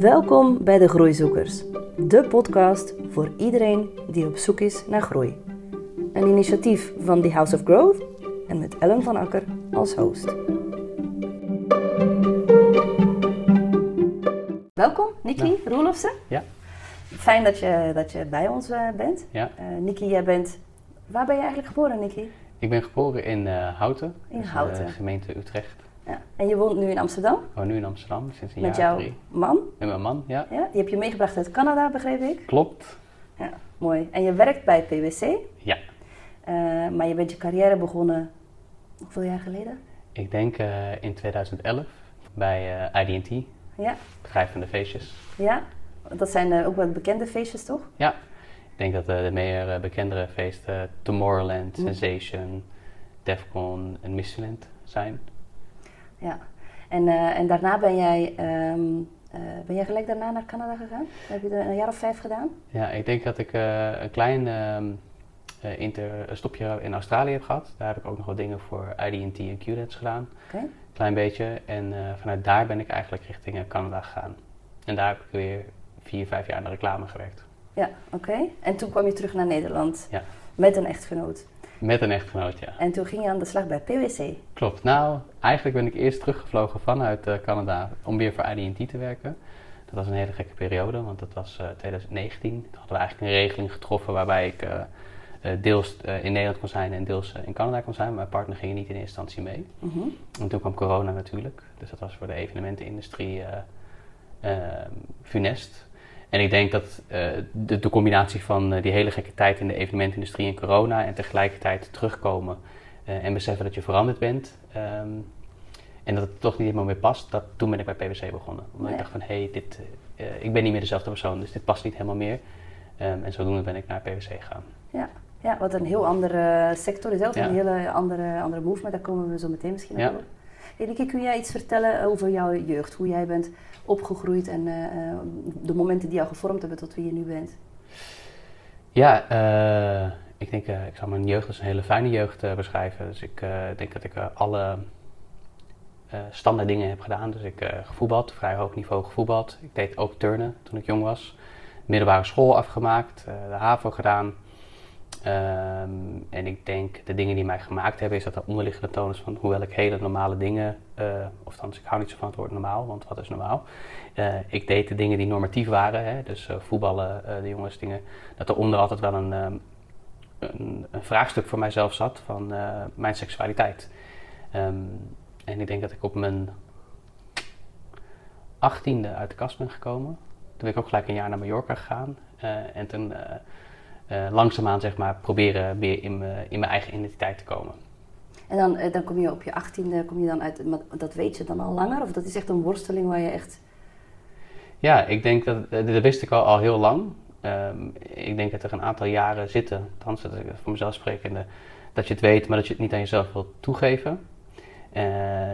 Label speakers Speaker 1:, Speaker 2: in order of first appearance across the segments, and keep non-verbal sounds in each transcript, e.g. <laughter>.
Speaker 1: Welkom bij de Groeizoekers, de podcast voor iedereen die op zoek is naar groei. Een initiatief van The House of Growth en met Ellen van Akker als host. Welkom, Nikki Roelofsen.
Speaker 2: Ja.
Speaker 1: Fijn dat je, dat je bij ons eh, bent.
Speaker 2: Ja.
Speaker 1: Eh Nikki, jij bent... Waar ben je eigenlijk geboren, Nikki?
Speaker 2: Ik ben geboren in eh, Houten.
Speaker 1: In Houten.
Speaker 2: eh, gemeente Utrecht.
Speaker 1: Ja. En je woont nu in Amsterdam
Speaker 2: Ik woon nu in Amsterdam sinds een
Speaker 1: met
Speaker 2: jaar
Speaker 1: jouw
Speaker 2: drie.
Speaker 1: man.
Speaker 2: Met mijn man, ja.
Speaker 1: Ja? Die heb je meegebracht uit Canada, begreep ik.
Speaker 2: Klopt.
Speaker 1: Ja, mooi. En je werkt bij PwC,
Speaker 2: Ja.
Speaker 1: eh, maar je bent je carrière begonnen hoeveel jaar geleden?
Speaker 2: Ik denk eh, in 2011 bij eh IDT,
Speaker 1: Ja,
Speaker 2: bedrijf van de feestjes.
Speaker 1: ja. Dat zijn ook wel bekende feestjes, toch?
Speaker 2: Ja. Ik denk dat de meer bekendere feesten Tomorrowland,
Speaker 1: Mm.
Speaker 2: Sensation, Defcon en Michelin zijn.
Speaker 1: Ja. En, eh, en daarna ben jij, ehm, eh, ben jij gelijk daarna naar Canada gegaan? Heb je er een jaar of vijf gedaan?
Speaker 2: Ja, ik denk dat ik eh, een klein ehm, eh, inter, stopje in Australië heb gehad. Daar heb ik ook nog wat dingen voor IDT en QDATS gedaan.
Speaker 1: Oké.
Speaker 2: klein beetje. En vanuit daar ben ik eigenlijk richting Canada gegaan. En daar heb ik weer vier, vijf jaar in de reclame gewerkt.
Speaker 1: Ja, oké. En toen kwam je terug naar Nederland
Speaker 2: Ja.
Speaker 1: met een echtgenoot.
Speaker 2: Met een echtgenoot, ja.
Speaker 1: En toen ging je aan de slag bij PwC.
Speaker 2: Klopt. Nou, eigenlijk ben ik eerst teruggevlogen vanuit eh, Canada om weer voor IDT te werken. Dat was een hele gekke periode, want dat was eh 2019. Toen hadden we eigenlijk een regeling getroffen waarbij ik eh, eh, deels eh, in Nederland kon zijn en deels eh, in Canada kon zijn. Mijn partner ging er niet in eerste instantie mee.
Speaker 1: Mhm.
Speaker 2: En toen kwam corona natuurlijk. Dus dat was voor de evenementenindustrie eh, eh, funest. En ik denk dat eh, de, de combinatie van eh, die hele gekke tijd in de evenementenindustrie en corona en tegelijkertijd terugkomen eh, en beseffen dat je veranderd bent ehm, en dat het toch niet helemaal meer past, dat, toen ben ik bij PwC begonnen. Omdat ik dacht van hé, hey, dit, ik ben niet meer dezelfde persoon, dus dit past niet helemaal meer. Ehm, en zodoende ben ik naar PwC gegaan.
Speaker 1: Ja. ja, wat een heel andere sector is. Ook
Speaker 2: Ja.
Speaker 1: een hele andere, andere move, maar daar komen we zo meteen misschien
Speaker 2: Ja.
Speaker 1: op. Lieke, kun jij iets vertellen over jouw jeugd? Hoe jij bent opgegroeid en eh, eh, de momenten die jou gevormd hebben tot wie je nu bent?
Speaker 2: Ja, eh, ik denk, eh, ik zal mijn jeugd als een hele fijne jeugd eh, beschrijven. Dus ik eh, denk dat ik eh, alle eh, standaard dingen heb gedaan. Dus ik gevoetbald, vrij hoog niveau gevoetbald. Ik deed ook turnen toen ik jong was. Middelbare school afgemaakt, eh, de HAVO gedaan. Ehm, en ik denk, de dingen die mij gemaakt hebben, is dat er onderliggende toon is van, hoewel ik hele normale dingen, eh of ik hou niet zo van het woord normaal, want wat is normaal? Eh, ik deed de dingen die normatief waren, hè, dus eh, voetballen, de jongensdingen, dat er onder altijd wel een, ehm, een, een vraagstuk voor mijzelf zat van mijn seksualiteit. Ehm, en ik denk dat ik op mijn achttiende uit de kast ben gekomen. Toen ben ik ook gelijk een jaar naar Mallorca gegaan. en toen langzaamaan zeg maar proberen weer in mijn in mijn eigen identiteit te komen.
Speaker 1: En dan, eh, dan kom je op je achttiende, kom je dan uit, maar dat weet je dan al langer? Of dat is echt een worsteling waar je echt...
Speaker 2: Ja, ik denk dat, eh, dat wist ik al, al heel lang. Ehm, ik denk dat er een aantal jaren zitten, althans dat ik voor mezelf sprekende, dat je het weet, maar dat je het niet aan jezelf wilt toegeven. Eh,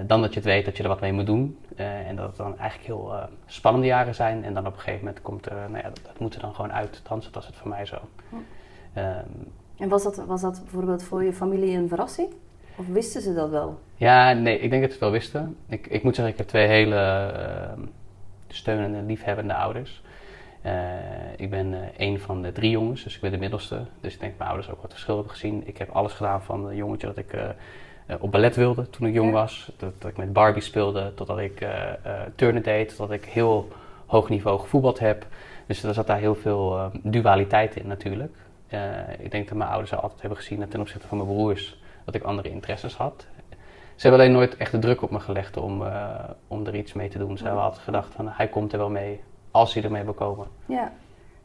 Speaker 2: dan dat je het weet dat je er wat mee moet doen. Eh, en dat het dan eigenlijk heel eh, spannende jaren zijn. En dan op een gegeven moment komt er, nou ja, dat, dat moet er dan gewoon uit. Althans, dat was het voor mij zo.
Speaker 1: Hm.
Speaker 2: Ehm,
Speaker 1: En was dat, was dat bijvoorbeeld voor je familie een verrassing? Of wisten ze dat wel?
Speaker 2: Ja, nee, ik denk dat ze het wel wisten. Ik, ik moet zeggen, ik heb twee hele ehm, steunende, liefhebbende ouders. Ik ben een van de drie jongens, dus ik ben de middelste. Dus ik denk dat mijn ouders ook wat verschil hebben gezien. Ik heb alles gedaan van een jongetje dat ik op ballet wilde toen ik jong was. Dat, dat ik met Barbie speelde, totdat ik eh eh, turnen deed, totdat ik heel hoog niveau gevoetbald heb. Dus er zat daar heel veel eh, dualiteit in natuurlijk. Eh, ik denk dat mijn ouders er altijd hebben gezien dat ten opzichte van mijn broers dat ik andere interesses had. Ze hebben alleen nooit echt de druk op me gelegd om, eh, om er iets mee te doen. Ze hebben altijd gedacht van hij komt er wel mee als hij ermee wil komen.
Speaker 1: Ja.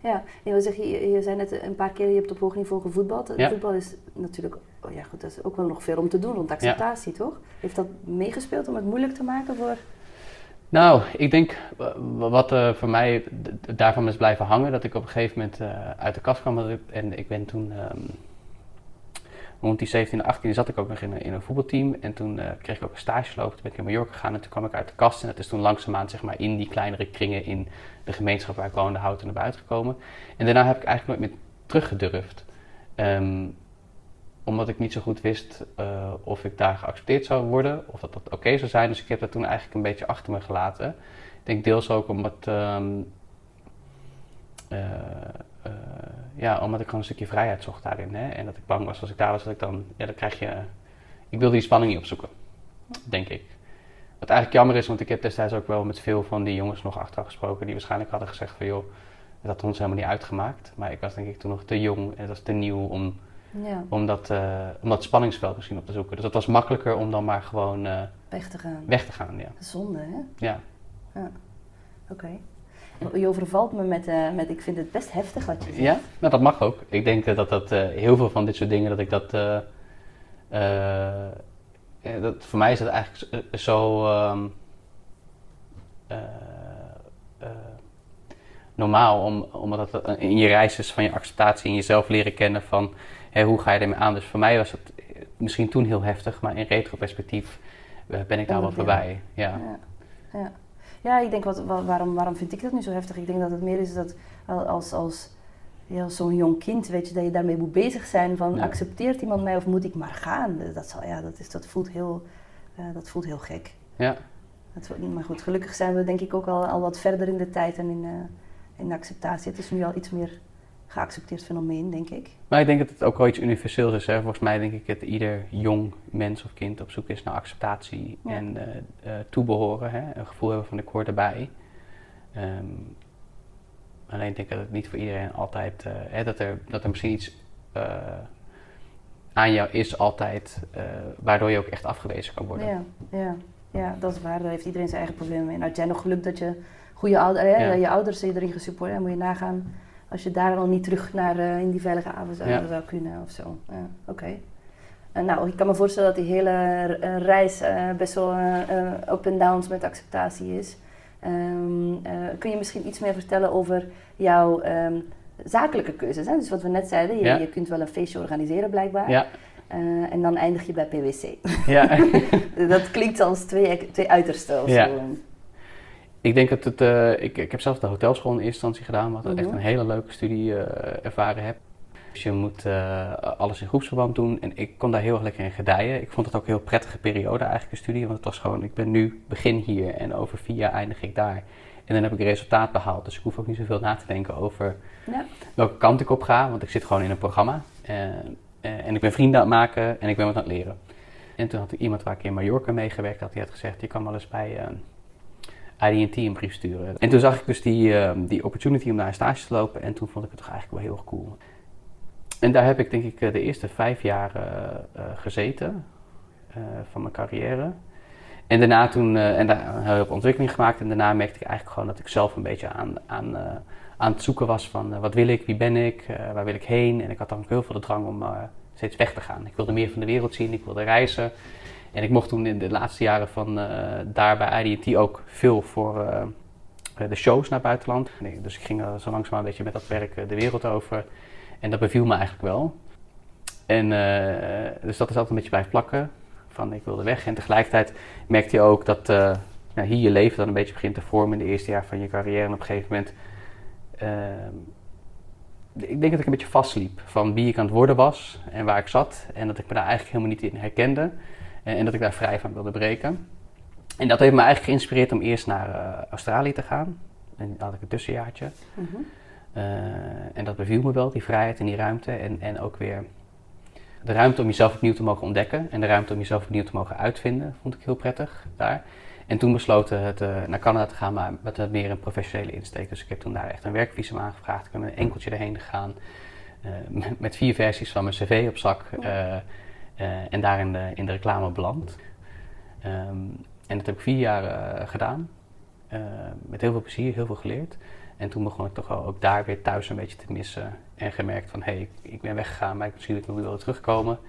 Speaker 1: Ja, je, wil zeggen, je, je zei net een paar keer, je hebt op hoog niveau gevoetbald.
Speaker 2: Ja.
Speaker 1: Voetbal is natuurlijk, oh ja goed, dat is ook wel nog veel om te doen, rond acceptatie, toch? Heeft dat meegespeeld om het moeilijk te maken voor...
Speaker 2: Nou, ik denk wat eh, voor mij daarvan is blijven hangen, dat ik op een gegeven moment eh, uit de kast kwam. dat ik- En ik ben toen, ehm, rond die 17, 18 zat ik ook nog in een, in een voetbalteam. En toen eh, kreeg ik ook een stage lopen. Toen ben ik in Mallorca gegaan en toen kwam ik uit de kast. En dat is toen langzaamaan zeg maar, in die kleinere kringen in de gemeenschap waar ik woonde, houten naar buiten gekomen. En daarna heb ik eigenlijk nooit meer teruggedurfd. Ehm, omdat ik niet zo goed wist eh, of ik daar geaccepteerd zou worden, of dat dat oké zou zijn. Dus ik heb dat toen eigenlijk een beetje achter me gelaten. Ik denk deels ook omdat, ehm, eh, eh, ja, omdat ik gewoon een stukje vrijheid zocht daarin. Hè? En dat ik bang was als ik daar was, dat ik dan, ja, dan krijg je, ik wilde die spanning niet opzoeken, denk ik. Wat eigenlijk jammer is, want ik heb destijds ook wel met veel van die jongens nog achteraf gesproken, die waarschijnlijk hadden gezegd van joh, dat had ons helemaal niet uitgemaakt. Maar ik was denk ik toen nog te jong en dat was te nieuw om,
Speaker 1: Ja,
Speaker 2: om, dat, eh, om dat spanningsveld misschien op te zoeken. Dus het was makkelijker om dan maar gewoon eh,
Speaker 1: weg te gaan.
Speaker 2: weg te gaan, ja.
Speaker 1: Zonde, hè?
Speaker 2: ja.
Speaker 1: Oké. Je overvalt me met, eh, met, ik vind het best heftig wat je zegt.
Speaker 2: Ja, nou, dat mag ook. Ik denk dat dat heel veel van dit soort dingen, dat ik dat. dat voor mij is dat eigenlijk zo- ehm, eh, eh, normaal, om, omdat het in je reis is van je acceptatie en jezelf leren kennen van hè, hoe ga je ermee aan. Dus voor mij was het eh, misschien toen heel heftig, maar in retroperspectief eh, ben ik daar wel
Speaker 1: Onderdeel.
Speaker 2: voorbij. Ja.
Speaker 1: Ja, ja. ja ik denk, wat, wa- waarom, waarom vind ik dat nu zo heftig? Ik denk dat het meer is dat al- als, als, ja, als zo'n jong kind, weet je, dat je daarmee moet bezig zijn van
Speaker 2: Ja.
Speaker 1: accepteert iemand mij of moet ik maar gaan? Dat, zal, ja, dat, is, dat, voelt heel, dat voelt heel gek.
Speaker 2: ja.
Speaker 1: Dat, maar goed, gelukkig zijn we denk ik ook al, al wat verder in de tijd en in, eh, in de acceptatie. Het is nu al iets meer geaccepteerd fenomeen, denk ik.
Speaker 2: Maar ik denk dat het ook wel iets universeels is. Hè? Volgens mij denk ik dat ieder jong mens of kind op zoek is naar acceptatie
Speaker 1: Ja.
Speaker 2: en eh, eh, toebehoren. Hè? Een gevoel hebben van ik hoor erbij. Ehm, alleen denk ik dat het niet voor iedereen altijd... eh, hè, dat, er, dat er misschien iets aan jou is altijd... waardoor je ook echt afgewezen kan worden.
Speaker 1: Ja, ja, ja, dat is waar. Daar heeft iedereen zijn eigen problemen mee. Nou, had jij nog geluk dat je goede ouders,
Speaker 2: Ja.
Speaker 1: je ouders je erin gesupport hebben. Moet je nagaan als je daar al niet terug naar eh, in die veilige avond zou,
Speaker 2: Ja.
Speaker 1: zou kunnen of zo. Ja, oké. Nou, ik kan me voorstellen dat die hele eh, reis eh, best wel up en downs met acceptatie is. Ehm, eh, kun je misschien iets meer vertellen over jouw ehm, zakelijke keuzes? Hè? Dus wat we net zeiden, je,
Speaker 2: Ja.
Speaker 1: je kunt wel een feestje organiseren blijkbaar.
Speaker 2: Ja,
Speaker 1: en dan eindig je bij PwC.
Speaker 2: ja. <laughs>
Speaker 1: Dat klinkt als twee, twee uitersten of
Speaker 2: Ja.
Speaker 1: zo.
Speaker 2: Ik denk dat het. eh, ik, ik heb zelf de hotelschool in eerste instantie gedaan, wat
Speaker 1: Mhm.
Speaker 2: echt een hele leuke studie eh, ervaren heb. Dus je moet eh, alles in groepsverband doen en ik kon daar heel erg lekker in gedijen. Ik vond het ook een heel prettige periode eigenlijk, een studie, want het was gewoon, ik ben nu begin hier en over vier jaar eindig ik daar. En dan heb ik een resultaat behaald, dus ik hoef ook niet zoveel na te denken over
Speaker 1: Ja.
Speaker 2: welke kant ik op ga, want ik zit gewoon in een programma. Eh, en ik ben vrienden aan het maken en ik ben wat aan het leren. En toen had ik iemand waar ik in Mallorca meegewerkt had, die had gezegd, je kan wel eens bij eh, IDT een brief sturen. En toen zag ik dus die, eh, die opportunity om naar een stage te lopen en toen vond ik het toch eigenlijk wel heel erg cool. En daar heb ik denk ik eh, de eerste vijf jaar eh, eh, gezeten van mijn carrière. En daarna toen, en daar hele hoop ontwikkeling gemaakt. En daarna merkte ik eigenlijk gewoon dat ik zelf een beetje aan, aan, aan het zoeken was van wat wil ik, wie ben ik, waar wil ik heen. En ik had dan ook heel veel de drang om steeds weg te gaan. Ik wilde meer van de wereld zien, ik wilde reizen. En ik mocht toen in de laatste jaren van eh, daar bij IDT ook veel voor eh, de shows naar het buitenland. Nee, dus ik ging zo langzaam een beetje met dat werk eh, de wereld over. En dat beviel me eigenlijk wel. En dus dat is altijd een beetje blijven plakken. Van ik wilde weg. En tegelijkertijd merkte je ook dat nou, hier je leven dan een beetje begint te vormen in de eerste jaar van je carrière. En op een gegeven moment. ehm, ik denk dat ik een beetje vastliep van wie ik aan het worden was en waar ik zat. En dat ik me daar eigenlijk helemaal niet in herkende. En, en dat ik daar vrij van wilde breken. En dat heeft me eigenlijk geïnspireerd om eerst naar eh, Australië te gaan. En dan had ik een tussenjaartje.
Speaker 1: Mhm.
Speaker 2: Eh, en dat beviel me wel, die vrijheid en die ruimte. En, en ook weer de ruimte om jezelf opnieuw te mogen ontdekken. En de ruimte om jezelf opnieuw te mogen uitvinden, vond ik heel prettig daar. En toen besloten het eh, naar Canada te gaan, maar met een meer een professionele insteek. Dus ik heb toen daar echt een werkvisum aangevraagd. Ik ben met een enkeltje erheen gegaan. eh, <laughs> met, vier versies van mijn cv op zak. eh, eh, en daar in de, in de reclame beland. Ehm, en dat heb ik vier jaar eh, gedaan. Eh, met heel veel plezier, heel veel geleerd. En toen begon ik toch wel ook daar weer thuis een beetje te missen. En gemerkt van, hé, hey, ik, ben weggegaan, maar misschien dat ik nog wilde terugkomen.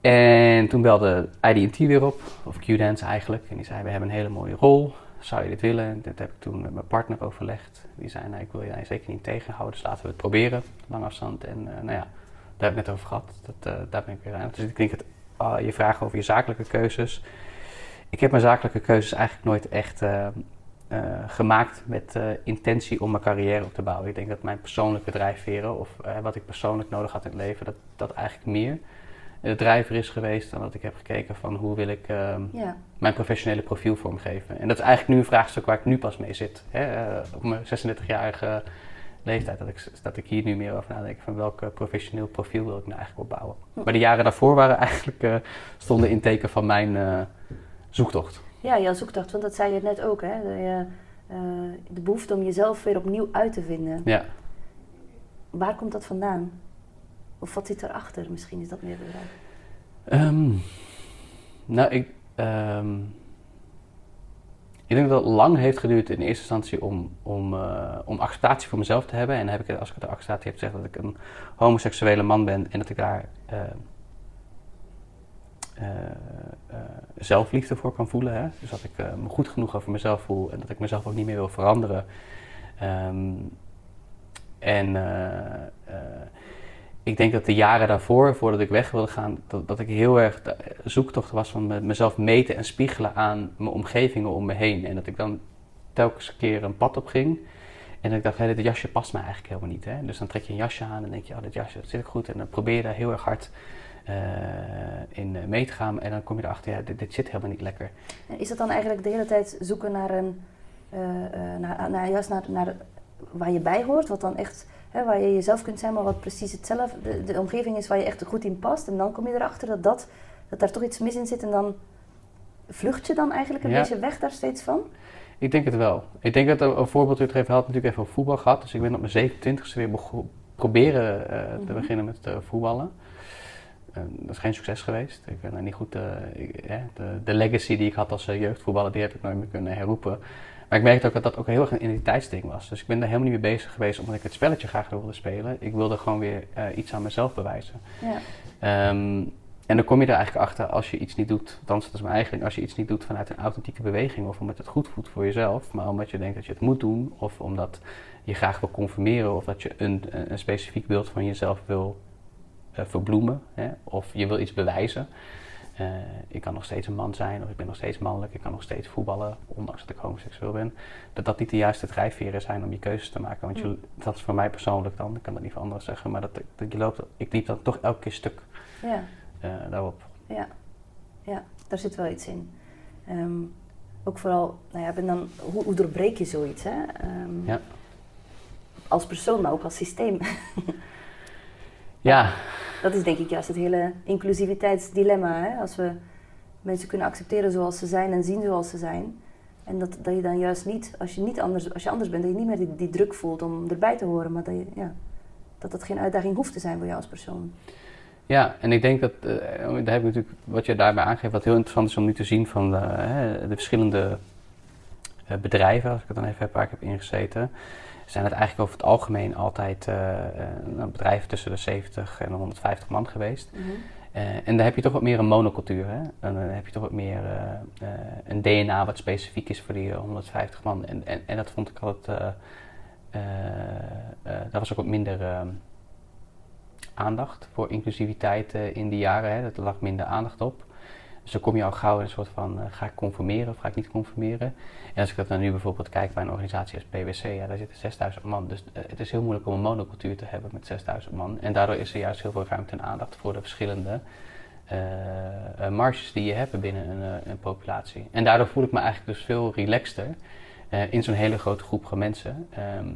Speaker 2: En toen belde IDT weer op, of Q-Dance eigenlijk. En die zei, we hebben een hele mooie rol. Zou je dit willen? En dat heb ik toen met mijn partner overlegd. Die zei, nou, ik wil je zeker niet tegenhouden, dus laten we het proberen. Lang afstand. En eh, nou ja, daar heb ik het net over gehad. Dat, eh, daar ben ik weer aan. Dus ik denk dat ah, je vraagt over je zakelijke keuzes. Ik heb mijn zakelijke keuzes eigenlijk nooit echt eh, eh, gemaakt met intentie om mijn carrière op te bouwen. Ik denk dat mijn persoonlijke drijfveren of wat ik persoonlijk nodig had in het leven, dat, dat eigenlijk meer. de drijver is geweest dan dat ik heb gekeken van hoe wil ik ehm,
Speaker 1: Ja.
Speaker 2: mijn professionele profiel vormgeven. En dat is eigenlijk nu een vraagstuk waar ik nu pas mee zit. Hè? op mijn 36-jarige leeftijd, dat ik, dat ik hier nu meer over nadenk van welk eh, professioneel profiel wil ik nou eigenlijk opbouwen.
Speaker 1: Hm.
Speaker 2: Maar de jaren daarvoor waren eigenlijk, eh, stonden in teken van mijn eh, zoektocht.
Speaker 1: Ja, jouw zoektocht, want dat zei je net ook, hè? De, de behoefte om jezelf weer opnieuw uit te vinden.
Speaker 2: Ja.
Speaker 1: Waar komt dat vandaan? Of wat zit erachter? Misschien is dat meer de vraag.
Speaker 2: Ehm, nou, ik, ehm, ik denk dat het lang heeft geduurd in eerste instantie om, om, eh, om acceptatie voor mezelf te hebben. En heb ik, als ik de acceptatie heb, gezegd dat ik een homoseksuele man ben en dat ik daar eh, eh, zelfliefde voor kan voelen. Hè? Dus dat ik me goed genoeg over mezelf voel en dat ik mezelf ook niet meer wil veranderen. Ehm, en ik denk dat de jaren daarvoor, voordat ik weg wilde gaan, dat, dat ik heel erg de zoektocht was van me- mezelf meten en spiegelen aan mijn omgevingen om me heen. En dat ik dan telkens keer een pad op ging. En dat ik dacht, hé, dit jasje past me eigenlijk helemaal niet. Hè? Dus dan trek je een jasje aan en denk je, oh, dit jasje dat zit ik goed. En dan probeer je daar heel erg hard eh, in eh, mee te gaan. En dan kom je erachter, ja, dit, zit helemaal niet lekker.
Speaker 1: En is het dan eigenlijk de hele tijd zoeken naar een, eh, naar, naar, juist naar, naar waar je bij hoort, wat dan echt, hè, waar je jezelf kunt zijn, maar wat precies hetzelfde, de, de omgeving is waar je echt goed in past. En dan kom je erachter dat, dat, dat daar toch iets mis in zit en dan vlucht je dan eigenlijk een
Speaker 2: Ja.
Speaker 1: beetje weg daar steeds van?
Speaker 2: Ik denk het wel. Ik denk dat een, voorbeeld u heeft had natuurlijk even over voetbal gehad. Dus ik ben op mijn 27e weer proberen eh, te
Speaker 1: Mhm.
Speaker 2: beginnen met eh, voetballen. Dat is geen succes geweest. Ik ben daar niet goed. eh, ik- de, de legacy die ik had als jeugdvoetballer, die heb ik nooit meer kunnen herroepen. Maar ik merkte ook dat dat ook heel erg een identiteitsding was. Dus ik ben daar helemaal niet mee bezig geweest omdat ik het spelletje graag wilde spelen. Ik wilde gewoon weer eh, iets aan mezelf bewijzen.
Speaker 1: Ja.
Speaker 2: Ehm, en dan kom je er eigenlijk achter als je iets niet doet, dat is mijn eigen ding, als je iets niet doet vanuit een authentieke beweging of omdat het goed voelt voor jezelf, maar omdat je denkt dat je het moet doen of omdat je graag wil conformeren of dat je een, een, een specifiek beeld van jezelf wil eh, verbloemen hè, of je wil iets bewijzen. Eh, ik kan nog steeds een man zijn of ik ben nog steeds mannelijk, ik kan nog steeds voetballen, ondanks dat ik homoseksueel ben. Dat dat niet de juiste drijfveren zijn om je keuzes te maken. Want je, dat is voor mij persoonlijk dan, ik kan dat niet voor anderen zeggen, maar dat, dat je loopt, ik liep dan toch elke keer stuk
Speaker 1: Ja.
Speaker 2: eh, daarop.
Speaker 1: Ja, ja, daar zit wel iets in. Ehm, ook vooral, nou ja, ben dan, hoe, hoe doorbreek je zoiets? Hè? Ehm,
Speaker 2: Ja.
Speaker 1: Als persoon, maar ook als systeem.
Speaker 2: Ja, <laughs>
Speaker 1: Dat is denk ik juist het hele inclusiviteitsdilemma. Hè? Als we mensen kunnen accepteren zoals ze zijn en zien zoals ze zijn. En dat, dat je dan juist niet, als je, niet anders, als je anders bent, dat je niet meer die, druk voelt om erbij te horen. Maar dat, je, ja, dat dat geen uitdaging hoeft te zijn voor jou als persoon.
Speaker 2: ja, en ik denk dat, eh, daar heb ik natuurlijk, wat je daarbij aangeeft, wat heel interessant is om nu te zien van de, de verschillende eh, bedrijven, als ik het dan even heb waar ik heb ingezeten, zijn het eigenlijk over het algemeen altijd eh, eh, nou, bedrijven tussen de 70 en 150 man geweest. Eh, en daar heb je toch wat meer een monocultuur. Hè? En dan heb je toch wat meer een DNA wat specifiek is voor die eh, 150 man. En, en, en dat vond ik altijd. daar was ook wat minder ehm, aandacht voor inclusiviteit in die jaren. Hè? Er lag minder aandacht op. Dus dan kom je al gauw in een soort van: eh, ga ik conformeren of ga ik niet conformeren? En als ik dat dan nu bijvoorbeeld kijk bij een organisatie als PwC, ja, daar zitten 6000 man. Dus eh, het is heel moeilijk om een monocultuur te hebben met 6000 man. En daardoor is er juist heel veel ruimte en aandacht voor de verschillende eh, marges die je hebt binnen een, een populatie. En daardoor voel ik me eigenlijk dus veel relaxter in zo'n hele grote groep van mensen. ehm,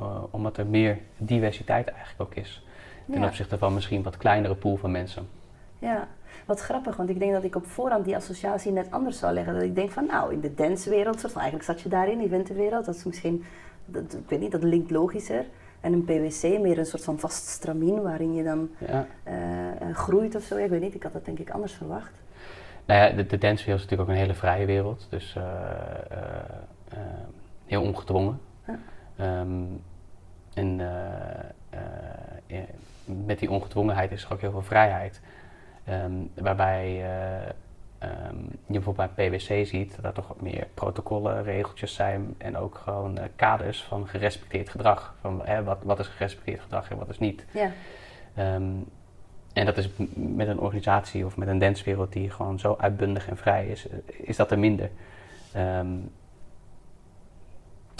Speaker 2: eh, omdat er meer diversiteit eigenlijk ook is. Ten
Speaker 1: Ja.
Speaker 2: opzichte van misschien wat kleinere pool van mensen.
Speaker 1: Ja, wat grappig, want ik denk dat ik op voorhand die associatie net anders zou leggen. Dat ik denk van, nou, in de dancewereld, soort van, eigenlijk zat je daarin, eventenwereld, dat is misschien, dat, ik weet niet, dat linkt logischer. En een PwC, meer een soort van vast stramien waarin je dan
Speaker 2: Ja.
Speaker 1: eh, eh, groeit of zo. Ik weet niet, ik had dat denk ik anders verwacht.
Speaker 2: Nou ja, de, de dancewereld is natuurlijk ook een hele vrije wereld. Dus eh, heel ongedwongen.
Speaker 1: Ja.
Speaker 2: Ehm, en met die ongedwongenheid is er ook heel veel vrijheid. Ehm, waarbij eh, ehm, je bijvoorbeeld bij PwC ziet dat er toch wat meer protocollen, regeltjes zijn en ook gewoon eh, kaders van gerespecteerd gedrag. Van hè, wat, wat is gerespecteerd gedrag en wat is niet.
Speaker 1: Ja,
Speaker 2: Ehm, en dat is met een organisatie of met een danswereld die gewoon zo uitbundig en vrij is, eh, is dat er minder.